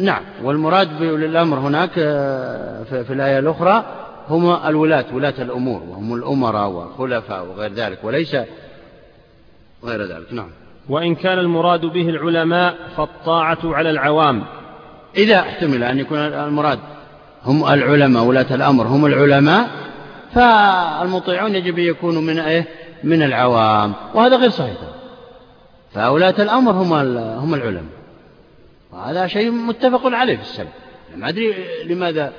A: نعم والمراد بأولي الأمر هناك آه، في الآية الأخرى هم الولاة ولاة الأمور وهم الأمراء والخلفاء وغير ذلك وليس غير ذلك. نعم.
B: وإن كان المراد به العلماء فالطاعة على العوام.
A: إذا احتمل أن يكون المراد هم العلماء ولاة الأمر هم العلماء فالمطيعون يجب أن يكونوا من إيه؟ من العوام. وهذا غير صحيح. فولاة الأمر هم هم العلماء. وهذا شيء متفق عليه في السلف. ما أدري لماذا.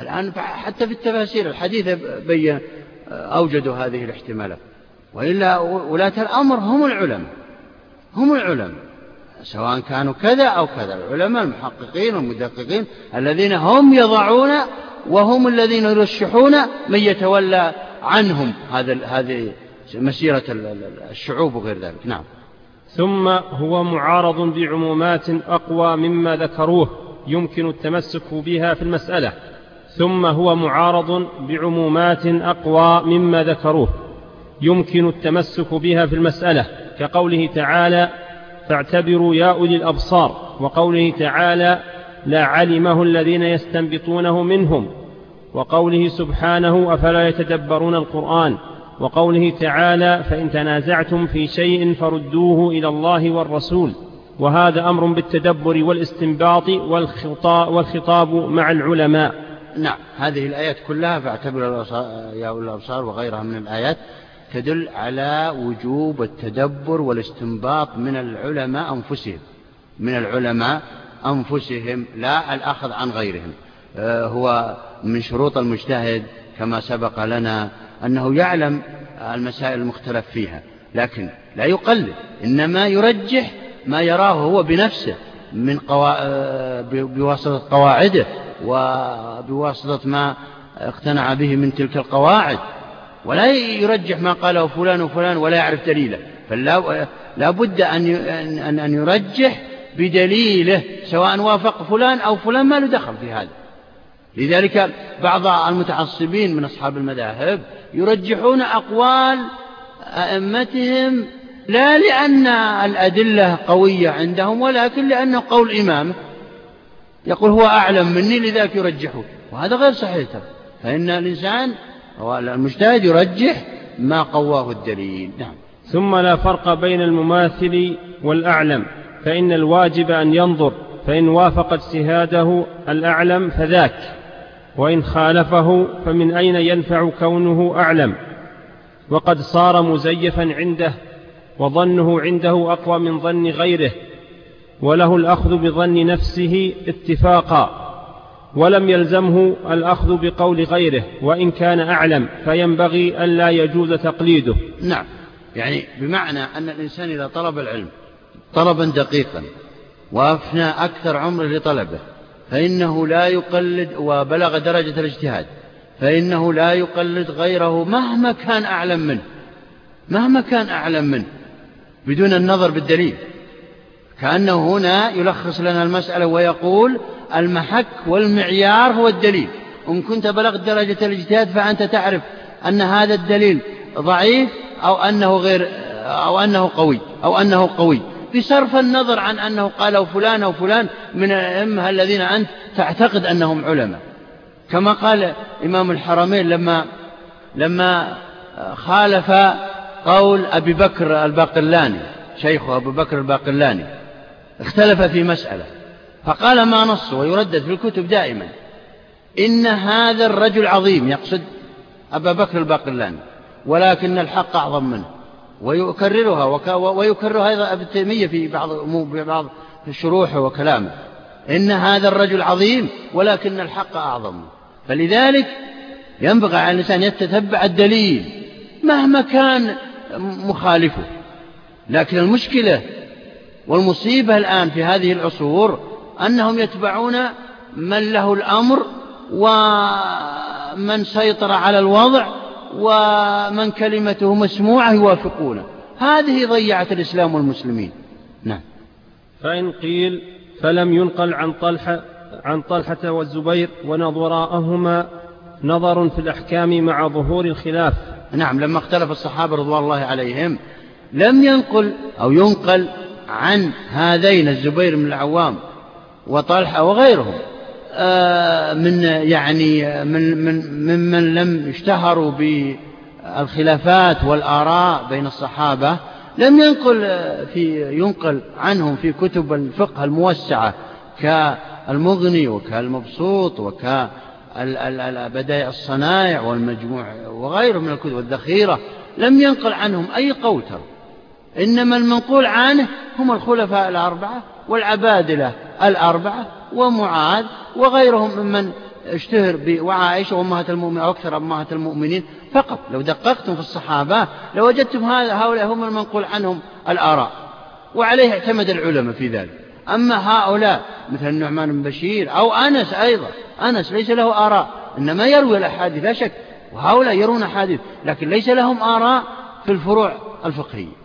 A: الآن حتى في التفاسير الحديثة بين أوجدوا هذه الاحتمالات. وإلا ولاة الأمر هم العلماء. هم العلماء. سواء كانوا كذا أو كذا. العلماء المحققين والمدققين الذين هم يضعون وهم الذين يرشحون من يتولى عنهم هذا هذه مسيرة الشعوب وغير ذلك. نعم.
B: ثم هو معارض بعمومات أقوى مما ذكروه يمكن التمسك بها في المسألة. ثم هو معارض بعمومات أقوى مما ذكروه يمكن التمسك بها في المسألة. كقوله تعالى فاعتبروا يا أولي الأبصار. وقوله تعالى لا علمه الذين يستنبطونه منهم. وقوله سبحانه أفلا يتدبرون القرآن؟ وقوله تعالى فإن تنازعتم في شيء فردوه إلى الله والرسول. وهذا أمر بالتدبر والاستنباط والخطاب مع العلماء.
A: نعم هذه الآيات كلها فاعتبروا يا أولي الأبصار وغيرها من الآيات تدل على وجوب التدبر والاستنباط من العلماء أنفسهم. من العلماء أنفسهم لا الأخذ عن غيرهم. آه، هو من شروط المجتهد كما سبق لنا أنه يعلم المسائل المختلف فيها لكن لا يقلد إنما يرجح ما يراه هو بنفسه من قوا... آه، بواسطة قواعده وبواسطة ما اقتنع به من تلك القواعد. ولا يرجح ما قاله فلان وفلان ولا يعرف دليله. فلا بد أن أن أن يرجح بدليله سواء وافق فلان أو فلان ما له دخل في هذا. لذلك بعض المتعصبين من أصحاب المذاهب يرجحون أقوال أئمتهم لا لأن الأدلة قوية عندهم ولكن لأنه قول إمامه يقول هو أعلم مني لذلك يرجحه وهذا غير صحيح فإن الإنسان المجتهد يرجح ما قواه الدليل. نعم.
B: ثم لا فرق بين المماثل والأعلم. فإن الواجب أن ينظر فإن وافق اجتهاده الأعلم فذاك وإن خالفه فمن أين ينفع كونه أعلم؟ وقد صار مزيفا عنده وظنه عنده أقوى من ظن غيره وله الأخذ بظن نفسه اتفاقا ولم يلزمه الأخذ بقول غيره وإن كان أعلم فينبغي ألا يجوز تقليده.
A: نعم. يعني بمعنى أن الإنسان إذا طلب العلم طلبا دقيقا وأفنى أكثر عمره لطلبه فإنه لا يقلد وبلغ درجة الاجتهاد فإنه لا يقلد غيره مهما كان أعلم منه مهما كان أعلم منه بدون النظر بالدليل. كأنه هنا يلخص لنا المسألة ويقول المحك والمعيار هو الدليل. إن كنت بلغت درجة الاجتهاد فأنت تعرف أن هذا الدليل ضعيف أو أنه غير أو أنه قوي أو أنه قوي. بصرف النظر عن أنه قاله فلان أو فلان من الأئمة الذين أنت تعتقد أنهم علماء. كما قال إمام الحرمين لما لما خالف قول أبي بكر الباقلاني شيخه أبو بكر الباقلاني اختلف في مسألة. فقال ما نص ويردد في الكتب دائما إن هذا الرجل عظيم يقصد أبا بكر الباقلاني ولكن الحق أعظم منه. ويكررها ويكررها أيضا ابن تيمية في بعض بعض شروحه وكلامه. إن هذا الرجل عظيم ولكن الحق أعظم. فلذلك ينبغي على الإنسان يتتبع الدليل مهما كان مخالفه. لكن المشكلة والمصيبة الآن في هذه العصور أنهم يتبعون من له الأمر ومن سيطر على الوضع ومن كلمته مسموعة يوافقونه. هذه ضيعت الإسلام والمسلمين. نعم.
B: فإن قيل فلم ينقل عن طلحة عن طلحة والزبير ونظراءهما نظر في الأحكام مع ظهور الخلاف.
A: نعم لما اختلف الصحابة رضوان الله عليهم لم ينقل أو ينقل عن هذين الزبير بن العوام وطلحة وغيرهم. من يعني من من ممن لم يشتهروا بالخلافات والآراء بين الصحابة لم ينقل في ينقل عنهم في كتب الفقه الموسعة كالمغني وكالمبسوط وك بدائع الصنائع والمجموع وغيره من الكتب والذخيرة لم ينقل عنهم أي قول ترى إنما المنقول عنه هم الخلفاء الأربعة والعبادلة الأربعة ومعاذ وغيرهم ممن اشتهر وعائشة وأمهات المؤمنين أكثر أمهات المؤمنين فقط. لو دققتم في الصحابة لوجدتم هؤلاء هم المنقول عنهم الآراء وعليه اعتمد العلماء في ذلك. أما هؤلاء مثل النعمان بن بشير أو أنس أيضا أنس ليس له آراء إنما يروي الأحاديث لا شك وهؤلاء يرون أحاديث لكن ليس لهم آراء في الفروع الفقهية.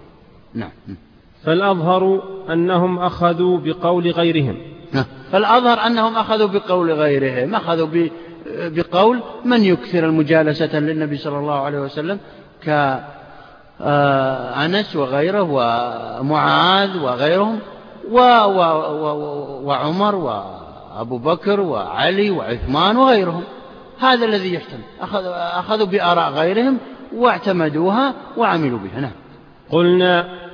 A: نعم.
B: فالأظهر أنهم أخذوا بقول غيرهم.
A: نعم. فالأظهر أنهم أخذوا بقول غيرهم. أخذوا بقول من يكثر المجالسة للنبي صلى الله عليه وسلم؟ كأنس وغيره ومعاذ وغيرهم و و و وعمر وأبو بكر وعلي وعثمان وغيرهم. هذا الذي يحتمل. أخذوا بآراء غيرهم واعتمدوها وعملوا بها. نعم.
B: قلنا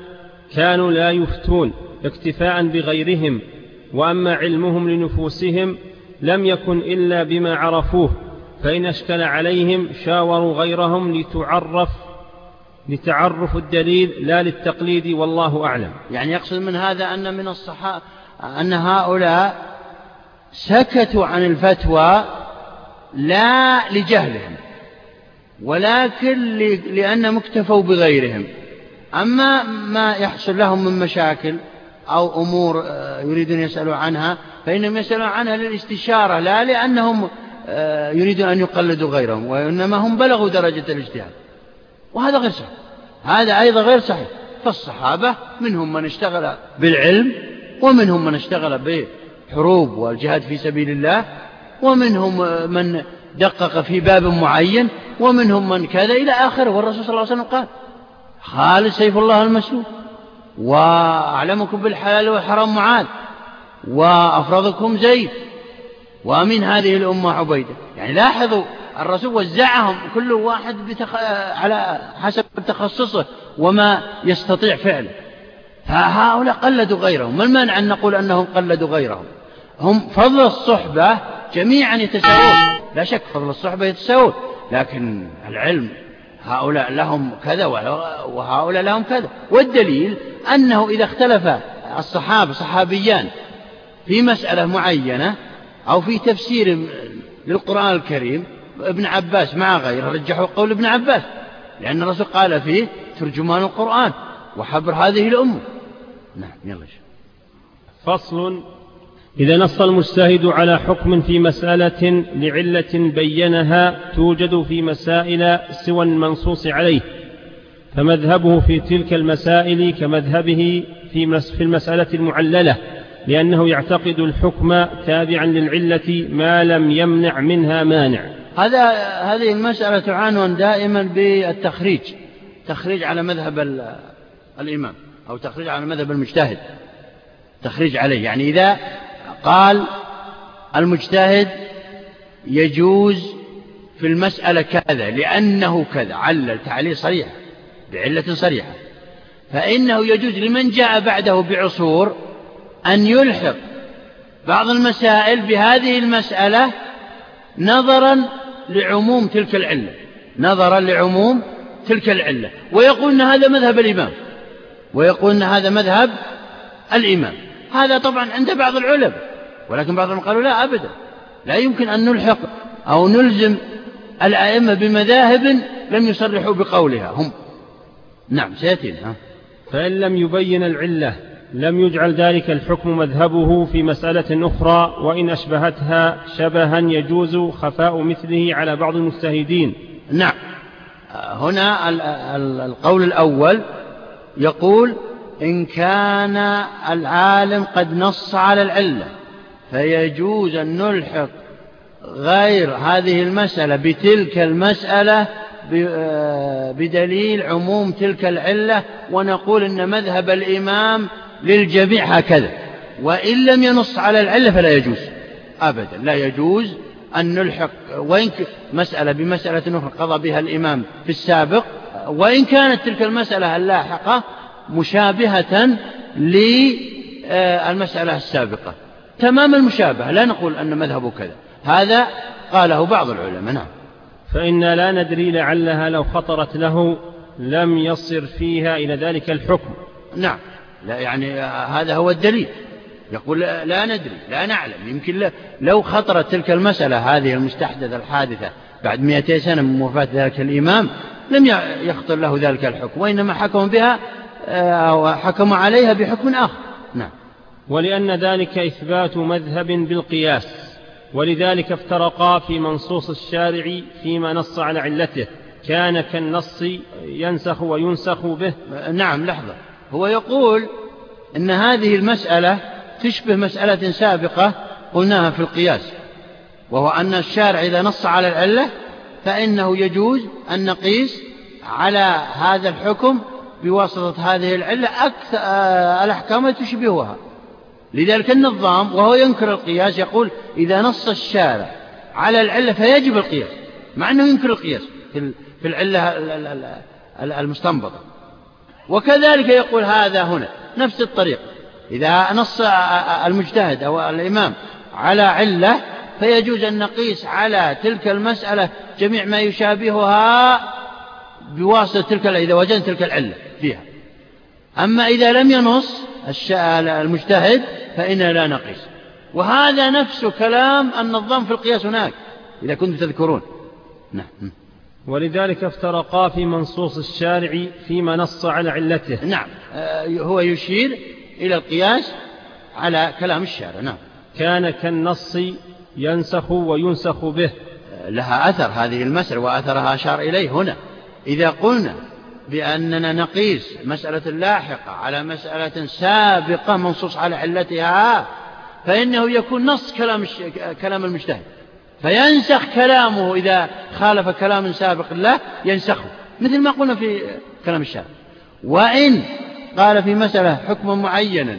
B: كانوا لا يفتون اكتفاء بغيرهم وأما علمهم لنفوسهم لم يكن إلا بما عرفوه فإن أشكل عليهم شاوروا غيرهم لتعرف لتعرف الدليل لا للتقليد والله أعلم.
A: يعني يقصد من هذا أن من الصحابة أن هؤلاء سكتوا عن الفتوى لا لجهلهم ولكن لأنهم اكتفوا بغيرهم. أما ما يحصل لهم من مشاكل أو أمور آه، يريدون يسألوا عنها فإنهم يسألون عنها للاستشارة لا لأنهم آه، يريدون أن يقلدوا غيرهم وإنما هم بلغوا درجة الاجتهاد. وهذا غير صحيح. هذا أيضا غير صحيح. فالصحابة منهم من اشتغل بالعلم ومنهم من اشتغل بحروب والجهاد في سبيل الله ومنهم آه، من دقق في باب معين ومنهم من كذا إلى آخره. والرسول صلى الله عليه وسلم قال خالد سيف الله المسلول وأعلمكم بالحلال والحرام معاذ. وأفرضكم زيد. ومن هذه الأمة عبيدة. يعني لاحظوا الرسول وزعهم كل واحد بتخ... على حسب تخصصه وما يستطيع فعله. فهؤلاء قلدوا غيرهم. ما المانع أن نقول أنهم قلدوا غيرهم؟ هم فضل الصحبة جميعا يتساوون لا شك فضل الصحبة يتساوون لكن العلم هؤلاء لهم كذا وهؤلاء لهم كذا. والدليل أنه إذا اختلف الصحابة صحابيان في مسألة معينة أو في تفسير للقرآن الكريم ابن عباس مع غيره رجحوا قول ابن عباس لأن الرسول قال فيه ترجمان القرآن وحبر هذه الأمة. نعم يلا
B: فصل إذا نص المجتهد على حكم في مسألة لعلة بينها توجد في مسائل سوى المنصوص عليه فمذهبه في تلك المسائل كمذهبه في في المسألة المعللة لأنه يعتقد الحكم تابعا للعلة ما لم يمنع منها مانع.
A: هذا هذه المسألة تعنون دائما بالتخريج تخريج على مذهب الإمام أو تخريج على مذهب المجتهد تخريج عليه. يعني إذا قال المجتهد يجوز في المسألة كذا لأنه كذا علل تعليل صريح بعلة صريحة. فإنه يجوز لمن جاء بعده بعصور أن يلحق بعض المسائل بهذه المسألة نظرا لعموم تلك العلة نظرا لعموم تلك العلة. ويقول أن هذا مذهب الإمام ويقول أن هذا مذهب الإمام. هذا طبعا عند بعض العلماء. ولكن بعضهم قالوا لا أبدا. لا يمكن أن نلحق أو نلزم الأئمة بمذاهب لم يصرحوا بقولها. هم. نعم سيأتينا.
B: فإن لم يبين العلة لم يجعل ذلك الحكم مذهبه في مسألة أخرى وإن أشبهتها شبها يجوز خفاء مثله على بعض المجتهدين.
A: نعم. هنا القول الأول يقول إن كان العالم قد نص على العلة. فيجوز أن نلحق غير هذه المسألة بتلك المسألة آه، بدليل عموم تلك العلة ونقول إن مذهب الإمام للجميع هكذا. وإن لم ينص على العلة فلا يجوز أبدا. لا يجوز أن نلحق وإن مسألة بمسألة أخرى قضى بها الإمام في السابق وإن كانت تلك المسألة اللاحقة مشابهة للمسألة السابقة. تمام المشابهة لا نقول أن مذهبه كذا. هذا قاله بعض العلماء نعم.
B: فإنا لا ندري لعلها لو خطرت له لم يصر فيها إلى ذلك الحكم.
A: نعم. لا يعني هذا هو الدليل. يقول لا ندري لا نعلم. يمكن لو خطرت تلك المسألة هذه المستحدثة الحادثة بعد مئتي سنة من وفاة ذلك الإمام لم يخطر له ذلك الحكم وإنما حكموا بها أو حكموا عليها بحكم آخر. نعم.
B: ولأن ذلك إثبات مذهب بالقياس ولذلك افترقا في منصوص الشارع فيما نص على علته. كان كالنص ينسخ وينسخ به.
A: نعم لحظة. هو يقول إن هذه المسألة تشبه مسألة سابقة قلناها في القياس وهو أن الشارع إذا نص على العلة فإنه يجوز أن نقيس على هذا الحكم بواسطة هذه العلة أكثر آه، الأحكام تشبهها. لذلك النظام وهو ينكر القياس يقول إذا نص الشارع على العلة فيجب القياس مع أنه ينكر القياس في العلة المستنبطة. وكذلك يقول هذا هنا نفس الطريقة إذا نص المجتهد أو الإمام على علة فيجوز أن نقيس على تلك المسألة جميع ما يشابهها بواسطة تلك إذا وجدنا تلك العلة فيها. أما إذا لم ينص المجتهد فإننا لا نقيس. وهذا نفس كلام النظام في القياس هناك إذا كنتم تذكرون. نعم.
B: ولذلك افترقا في منصوص الشارع فيما نص على علته.
A: نعم. آه، هو يشير إلى القياس على كلام الشارع. نعم.
B: كان كالنص ينسخ وينسخ به.
A: آه، لها أثر هذه المسألة وأثرها أشار إليه هنا. إذا قلنا بأننا نقيس مسألة لاحقة على مسألة سابقة منصوص على علتها فإنه يكون نص كلام كلام المجتهد. فينسخ كلامه إذا خالف كلام سابق له ينسخه. مثل ما قلنا في كلام الشارع. وإن قال في مسألة حكما معينا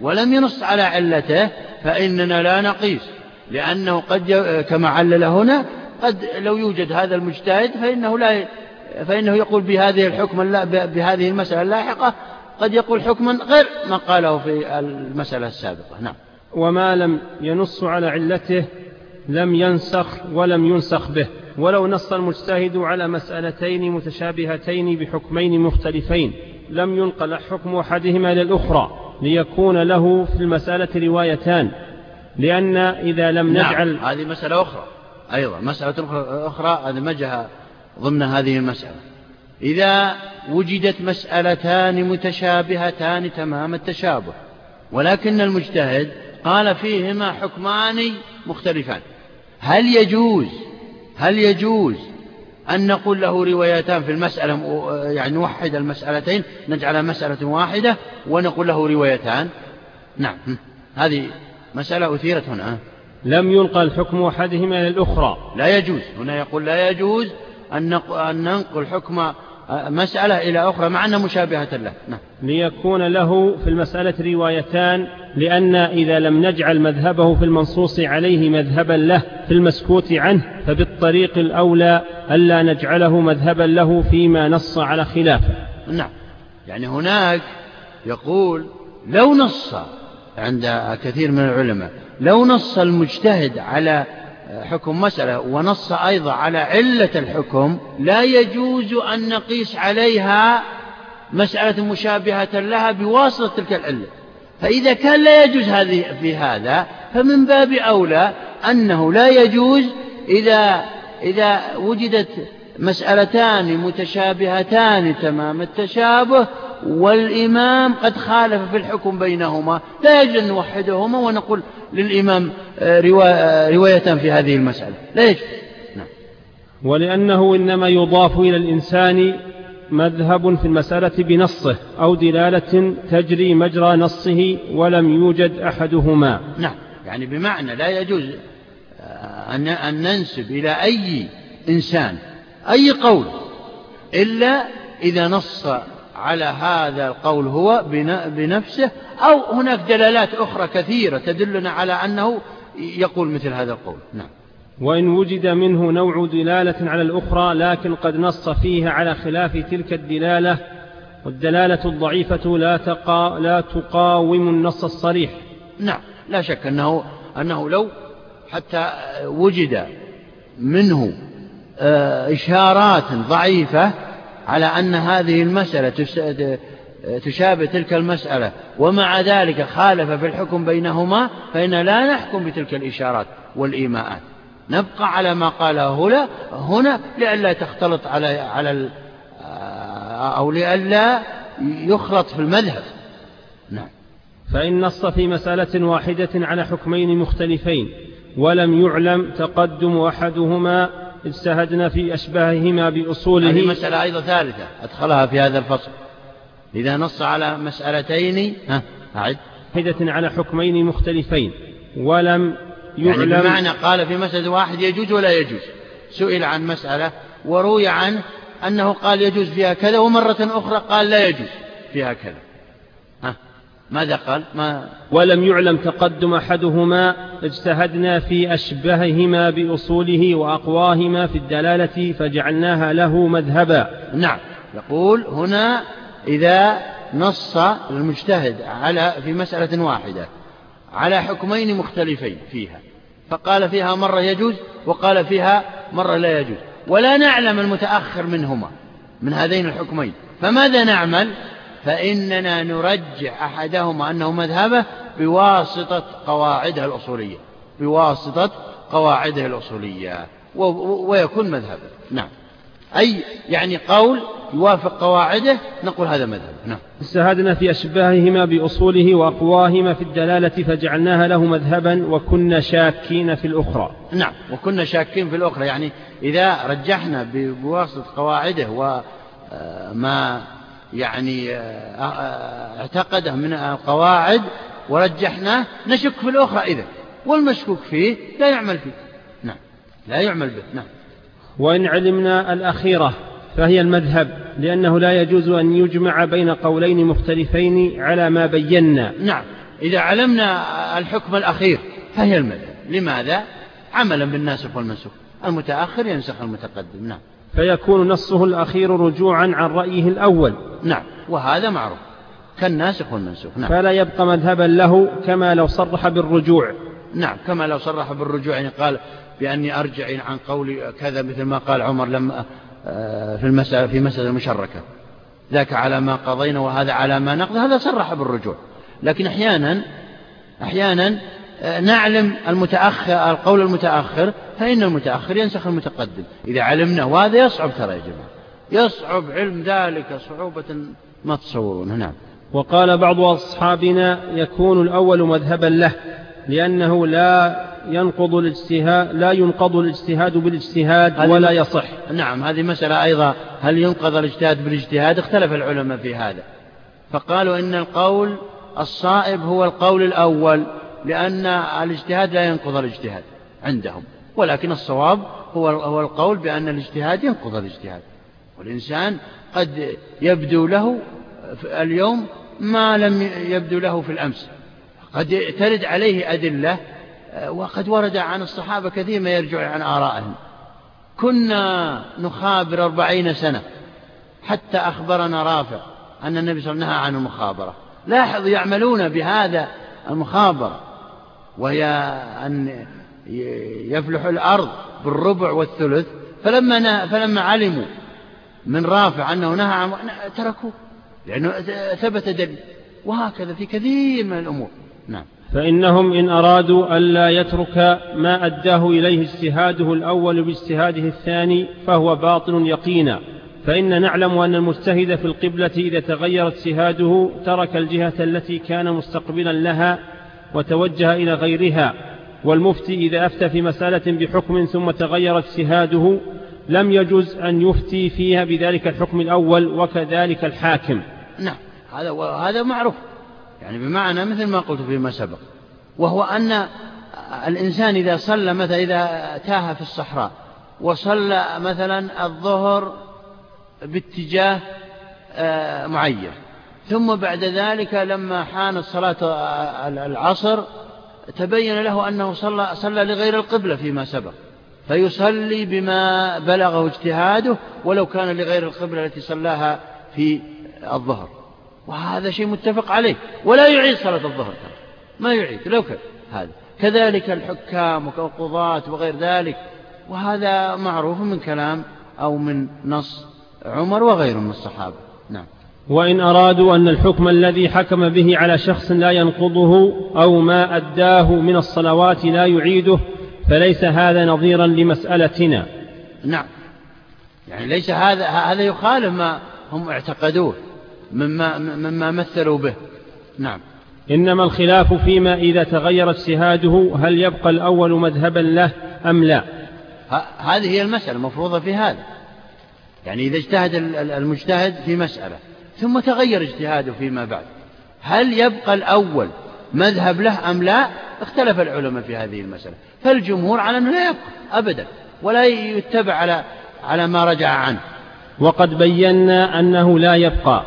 A: ولم ينص على علته فإننا لا نقيس. لأنه قد كما علل هنا قد لو يوجد هذا المجتهد فإنه لا فإنه يقول بهذه الحكم بهذه المسألة اللاحقة قد يقول حكما غير ما قاله في المسألة السابقة. نعم.
B: وما لم ينص على علته لم ينسخ ولم ينسخ به. ولو نص المجتهد على مسألتين متشابهتين بحكمين مختلفين لم ينقل حكم أحدهما إلى الأخرى ليكون له في المسألة روايتان. لأن إذا لم نعم، نجعل
A: هذه مسألة أخرى أيضا مسألة أخرى أدمجها ضمن هذه المسألة. إذا وجدت مسألتان متشابهتان تمام التشابه ولكن المجتهد قال فيهما حكمان مختلفان. هل يجوز هل يجوز أن نقول له روايتان في المسألة يعني نوحد المسألتين نجعلها مسألة واحدة ونقول له روايتان؟ نعم. هذه مسألة أثيرت هنا.
B: لم ينقل حكم أحدهما إلى الأخرى.
A: لا يجوز. هنا يقول لا يجوز أن ننقل حكم مسألة إلى أخرى مع أنها مشابهة له. نعم.
B: ليكون له في المسألة روايتان لأن إذا لم نجعل مذهبه في المنصوص عليه مذهبا له في المسكوت عنه فبالطريق الأولى ألا نجعله مذهبا له فيما نص على خلافه.
A: نعم. يعني هناك يقول لو نص عند كثير من العلماء لو نص المجتهد على حكم مسألة. ونص أيضا على علة الحكم. لا يجوز أن نقيس عليها مسألة مشابهة لها بواسطة تلك العلة. فإذا كان لا يجوز هذه في هذا فمن باب أولى أنه لا يجوز إذا إذا وجدت مسألتان متشابهتان تمام التشابه والإمام قد خالف في الحكم بينهما. لا يجوز أن نوحدهما ونقول للإمام آه، آه، رواية في هذه المسألة. لا يجوز. نعم.
B: ولأنه إنما يضاف إلى الإنسان مذهب في المسألة بنصه أو دلالة تجري مجرى نصه ولم يوجد أحدهما.
A: نعم. يعني بمعنى لا يجوز آه، أن ننسب إلى أي إنسان أي قول إلا إذا نص على هذا القول هو بنفسه أو هناك دلالات أخرى كثيرة تدلنا على أنه يقول مثل هذا القول. نعم.
B: وإن وجد منه نوع دلالة على الأخرى لكن قد نص فيها على خلاف تلك الدلالة والدلالة الضعيفة لا, تقا لا تقاوم النص الصريح.
A: نعم. لا شك أنه, أنه لو حتى وجد منه آه، إشارات ضعيفة على أن هذه المسألة تشابه تلك المسألة. ومع ذلك خالف في الحكم بينهما فإن لا نحكم بتلك الإشارات والإيماءات. نبقى على ما قاله هنا هنا لئلا تختلط على على أو لئلا يخلط في المذهب. نعم.
B: فإن نص في مسألة واحدة على حكمين مختلفين ولم يعلم تقدم أحدهما اجتهدنا في أشباههما بأصوله.
A: هذه مسألة أيضا ثالثة أدخلها في هذا الفصل. إذا نص على مسألتين ها أعد.
B: واحدة على حكمين مختلفين ولم يعلم
A: يعني بمعنى قال في مسألة واحد يجوز ولا يجوز. سئل عن مسألة وروي عنه أنه قال يجوز فيها كذا ومرة أخرى قال لا يجوز فيها كذا. ماذا قال؟ ما
B: ولم يعلم تقدم أحدهما اجتهدنا في أشبههما بأصوله وأقواهما في الدلالة فجعلناها له مذهبا.
A: نعم. يقول هنا إذا نص المجتهد على في مسألة واحدة على حكمين مختلفين فيها. فقال فيها مرة يجوز وقال فيها مرة لا يجوز. ولا نعلم المتأخر منهما من هذين الحكمين. فماذا نعمل؟ فإننا نرجح أحدهما أنه مذهبه بواسطة قواعده الأصولية. بواسطة قواعده الأصولية. ويكون مذهبا نعم. أي يعني قول يوافق قواعده نقول هذا مذهب نعم.
B: استهدنا في أشباههما بأصوله وأقواهما في الدلالة فجعلناها له مذهبا وكنا شاكين في الأخرى.
A: نعم. وكنا شاكين في الأخرى. يعني إذا رجحنا بواسطة قواعده وما يعني آه، آه، اعتقده من القواعد ورجحناه نشك في الأخرى إذا. والمشكوك فيه لا يعمل فيه. نعم لا يعمل به. نعم.
B: وإن علمنا الأخيرة فهي المذهب لأنه لا يجوز أن يجمع بين قولين مختلفين على ما بينا.
A: نعم إذا علمنا الحكم الأخير فهي المذهب. لماذا؟ عملا بالناسخ والمنسوخ. المتأخر ينسخ المتقدم. نعم.
B: فيكون نصه الأخير رجوعا عن رأيه الأول.
A: نعم وهذا معروف. كالناسخ والمنسوخ نعم.
B: فلا يبقى مذهبا له كما لو صرح بالرجوع.
A: نعم كما لو صرح بالرجوع يعني قال بأني أرجع عن قولي كذا مثل ما قال عمر لما آه، في المسألة في مسألة المشركة. ذاك على ما قضينا وهذا على ما نقضي هذا صرح بالرجوع. لكن أحيانا أحيانا نعلم المتأخر القول المتأخر فإن المتأخر ينسخ المتقدم. إذا علمنا وهذا يصعب ترى يا جماعة. يصعب علم ذلك صعوبة ما تصورون. نعم.
B: وقال بعض أصحابنا يكون الأول مذهبا له لأنه لا ينقض الاجتهاد لا ينقض الاجتهاد بالاجتهاد ولا يصح.
A: نعم هذه مسألة أيضا. هل ينقض الاجتهاد بالاجتهاد؟ اختلف العلماء في هذا. فقالوا إن القول الصائب هو القول الأول. لأن الاجتهاد لا ينقض الاجتهاد عندهم ولكن الصواب هو القول بأن الاجتهاد ينقض الاجتهاد. والإنسان قد يبدو له اليوم ما لم يبدو له في الأمس. قد ترد عليه أدلة وقد ورد عن الصحابة كثير ما يرجع عن آرائهم. كنا نخابر أربعين سنة حتى أخبرنا رافع أن النبي صلى الله عليه وسلم نهى عن المخابرة. لاحظ يعملون بهذا المخابرة. وهي أن يفلح الأرض بالربع والثلث. فلما, فلما علموا من رافع أنه نهى عن تركوه لأنه ثبت دليل. وهكذا في كثير من الأمور. نعم.
B: فإنهم إن أرادوا ألا يترك ما أداه إليه اجتهاده الأول باجتهاده الثاني فهو باطل يقينا. فإن نعلم أن المجتهد في القبلة إذا تغير اجتهاده ترك الجهة التي كان مستقبلا لها وتوجه إلى غيرها والمفتي إذا أفتى في مسألة بحكم ثم تغير اجتهاده لم يجز أن يفتي فيها بذلك الحكم الأول وكذلك الحاكم.
A: نعم هذا وهذا معروف. يعني بمعنى مثل ما قلت فيما سبق وهو أن الإنسان إذا صلى مثلا إذا تاه في الصحراء وصلى مثلا الظهر باتجاه آه، معين ثم بعد ذلك لما حانت صلاة العصر تبين له أنه صلى, صلى لغير القبلة فيما سبق فيصلي بما بلغه اجتهاده ولو كان لغير القبلة التي صلاها في الظهر. وهذا شيء متفق عليه ولا يعيد صلاة الظهر ما يعيد لو كان هذا. كذلك الحكام والقضاة وغير ذلك وهذا معروف من كلام أو من نص عمر وغيره من الصحابة. نعم.
B: وإن أرادوا أن الحكم الذي حكم به على شخص لا ينقضه أو ما أداه من الصلوات لا يعيده فليس هذا نظيرا لمسألتنا.
A: نعم. يعني ليس هذا هذا يخالف ما هم اعتقدوه مما, مما مثلوا به. نعم.
B: إنما الخلاف فيما إذا تغير اجتهاده هل يبقى الأول مذهبا له أم لا؟
A: هذه هي المسألة المفروضة في هذا. يعني إذا اجتهد المجتهد في مسألة. ثم تغير اجتهاده فيما بعد. هل يبقى الأول مذهب له أم لا؟ اختلف العلماء في هذه المسألة. فالجمهور على أنه لا يبقى أبدا ولا يتبع على على ما رجع عنه.
B: وقد بينا أنه لا يبقى.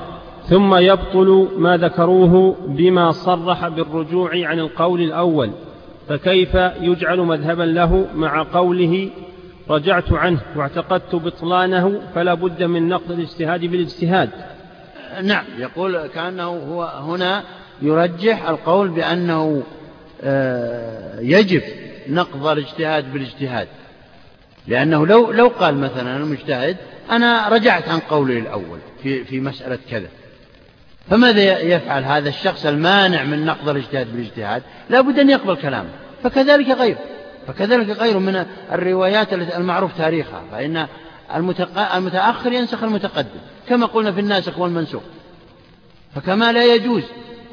B: ثم يبطل ما ذكروه بما صرح بالرجوع عن القول الأول. فكيف يجعل مذهبا له مع قوله رجعت عنه واعتقدت بطلانه فلا بد من نقض الاجتهاد بالاجتهاد؟
A: نعم. يقول كأنه هو هنا يرجح القول بأنه آه، يجب نقض الاجتهاد بالاجتهاد. لأنه لو لو قال مثلا المجتهد أنا رجعت عن قولي الأول في في مسألة كذا. فماذا يفعل هذا الشخص المانع من نقض الاجتهاد بالاجتهاد؟ لا بد أن يقبل كلامه. فكذلك غيره فكذلك غيره من الروايات المعروف تاريخها. فإن المتأخر ينسخ المتقدم كما قلنا في الناسخ والمنسوخ. فكما لا يجوز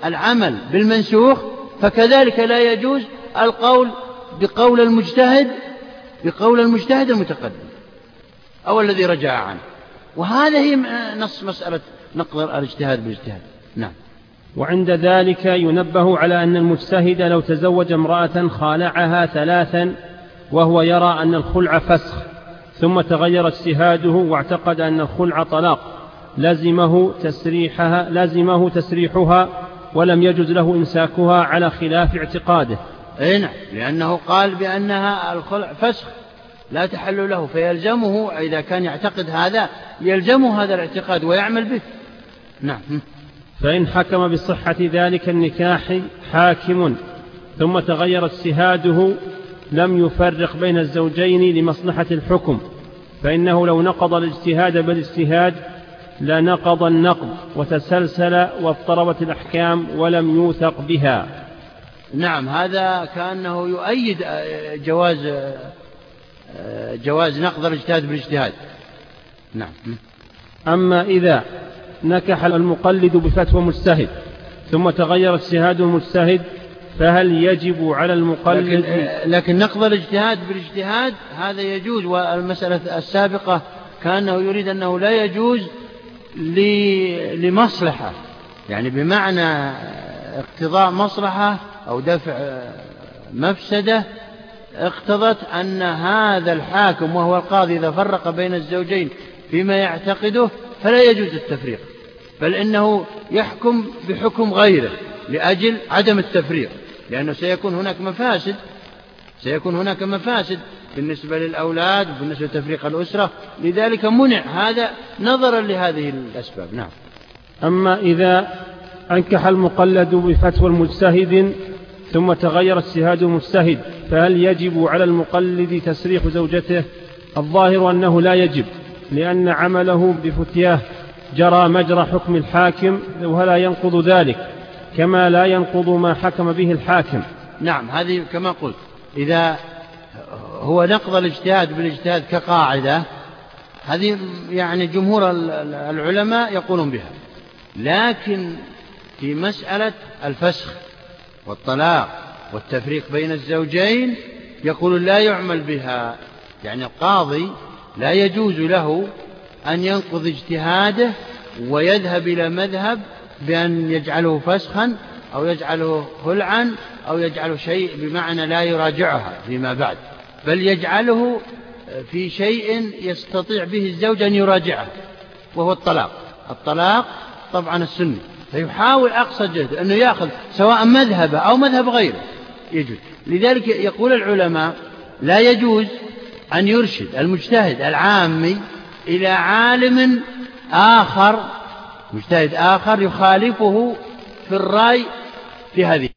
A: العمل بالمنسوخ فكذلك لا يجوز القول بقول المجتهد بقول المجتهد المتقدم أو الذي رجع عنه. وهذا هي نص مسألة نقض الاجتهاد بالاجتهاد. نعم.
B: وعند ذلك ينبه على أن المجتهد لو تزوج امرأة خالعها ثلاثا وهو يرى أن الخلع فسخ. ثم تغير اجتهاده واعتقد أن الخلع طلاق لزمه تسريحها لزمه تسريحها ولم يجز له إمساكها على خلاف اعتقاده.
A: أي نعم لأنه قال بأنها الخلع فسخ لا تحل له فيلزمه إذا كان يعتقد هذا يلزمه هذا الاعتقاد ويعمل به. نعم.
B: فإن حكم بصحة ذلك النكاح حاكم ثم تغير اجتهاده لم يفرق بين الزوجين لمصلحة الحكم فإنه لو نقض الاجتهاد بالاجتهاد لنقض النقض وتسلسل واضطربت الأحكام ولم يوثق بها.
A: نعم هذا كأنه يؤيد جواز جواز نقض الاجتهاد بالاجتهاد. نعم.
B: أما إذا نكح المقلد بفتوى مجتهد ثم تغير اجتهاد المجتهد فهل يجب على المقلد
A: لكن, لكن نقض الاجتهاد بالاجتهاد هذا يجوز والمسألة السابقة كأنه يريد أنه لا يجوز لمصلحة. يعني بمعنى اقتضاء مصلحة أو دفع مفسدة اقتضت أن هذا الحاكم وهو القاضي إذا فرق بين الزوجين فيما يعتقده فلا يجوز التفريق بل إنه يحكم بحكم غيره لأجل عدم التفريق. لأنه سيكون هناك مفاسد سيكون هناك مفاسد بالنسبة للأولاد وبالنسبة لتفريق الأسرة. لذلك منع هذا نظرا لهذه الأسباب. نعم.
B: أما إذا أنكح المقلد بفتوى المجتهد ثم تغير اجتهاد المجتهد فهل يجب على المقلد تسريح زوجته؟ الظاهر أنه لا يجب لأن عمله بفتياه جرى مجرى حكم الحاكم ولا ينقض ذلك. كما لا ينقض ما حكم به الحاكم.
A: نعم هذه كما قلت إذا هو نقض الاجتهاد بالاجتهاد كقاعدة هذه يعني جمهور العلماء يقولون بها. لكن في مسألة الفسخ والطلاق والتفريق بين الزوجين يقول لا يعمل بها. يعني القاضي لا يجوز له أن ينقض اجتهاده ويذهب إلى مذهب بأن يجعله فسخا أو يجعله خلعا أو يجعله شيء بمعنى لا يراجعها فيما بعد. بل يجعله في شيء يستطيع به الزوج أن يراجعه وهو الطلاق. الطلاق طبعا السني فيحاول أقصى جهد أنه يأخذ سواء مذهبه أو مذهب غيره يجوز. لذلك يقول العلماء لا يجوز أن يرشد المجتهد العامي إلى عالم آخر مجتهد آخر يخالفه في الرأي في هذه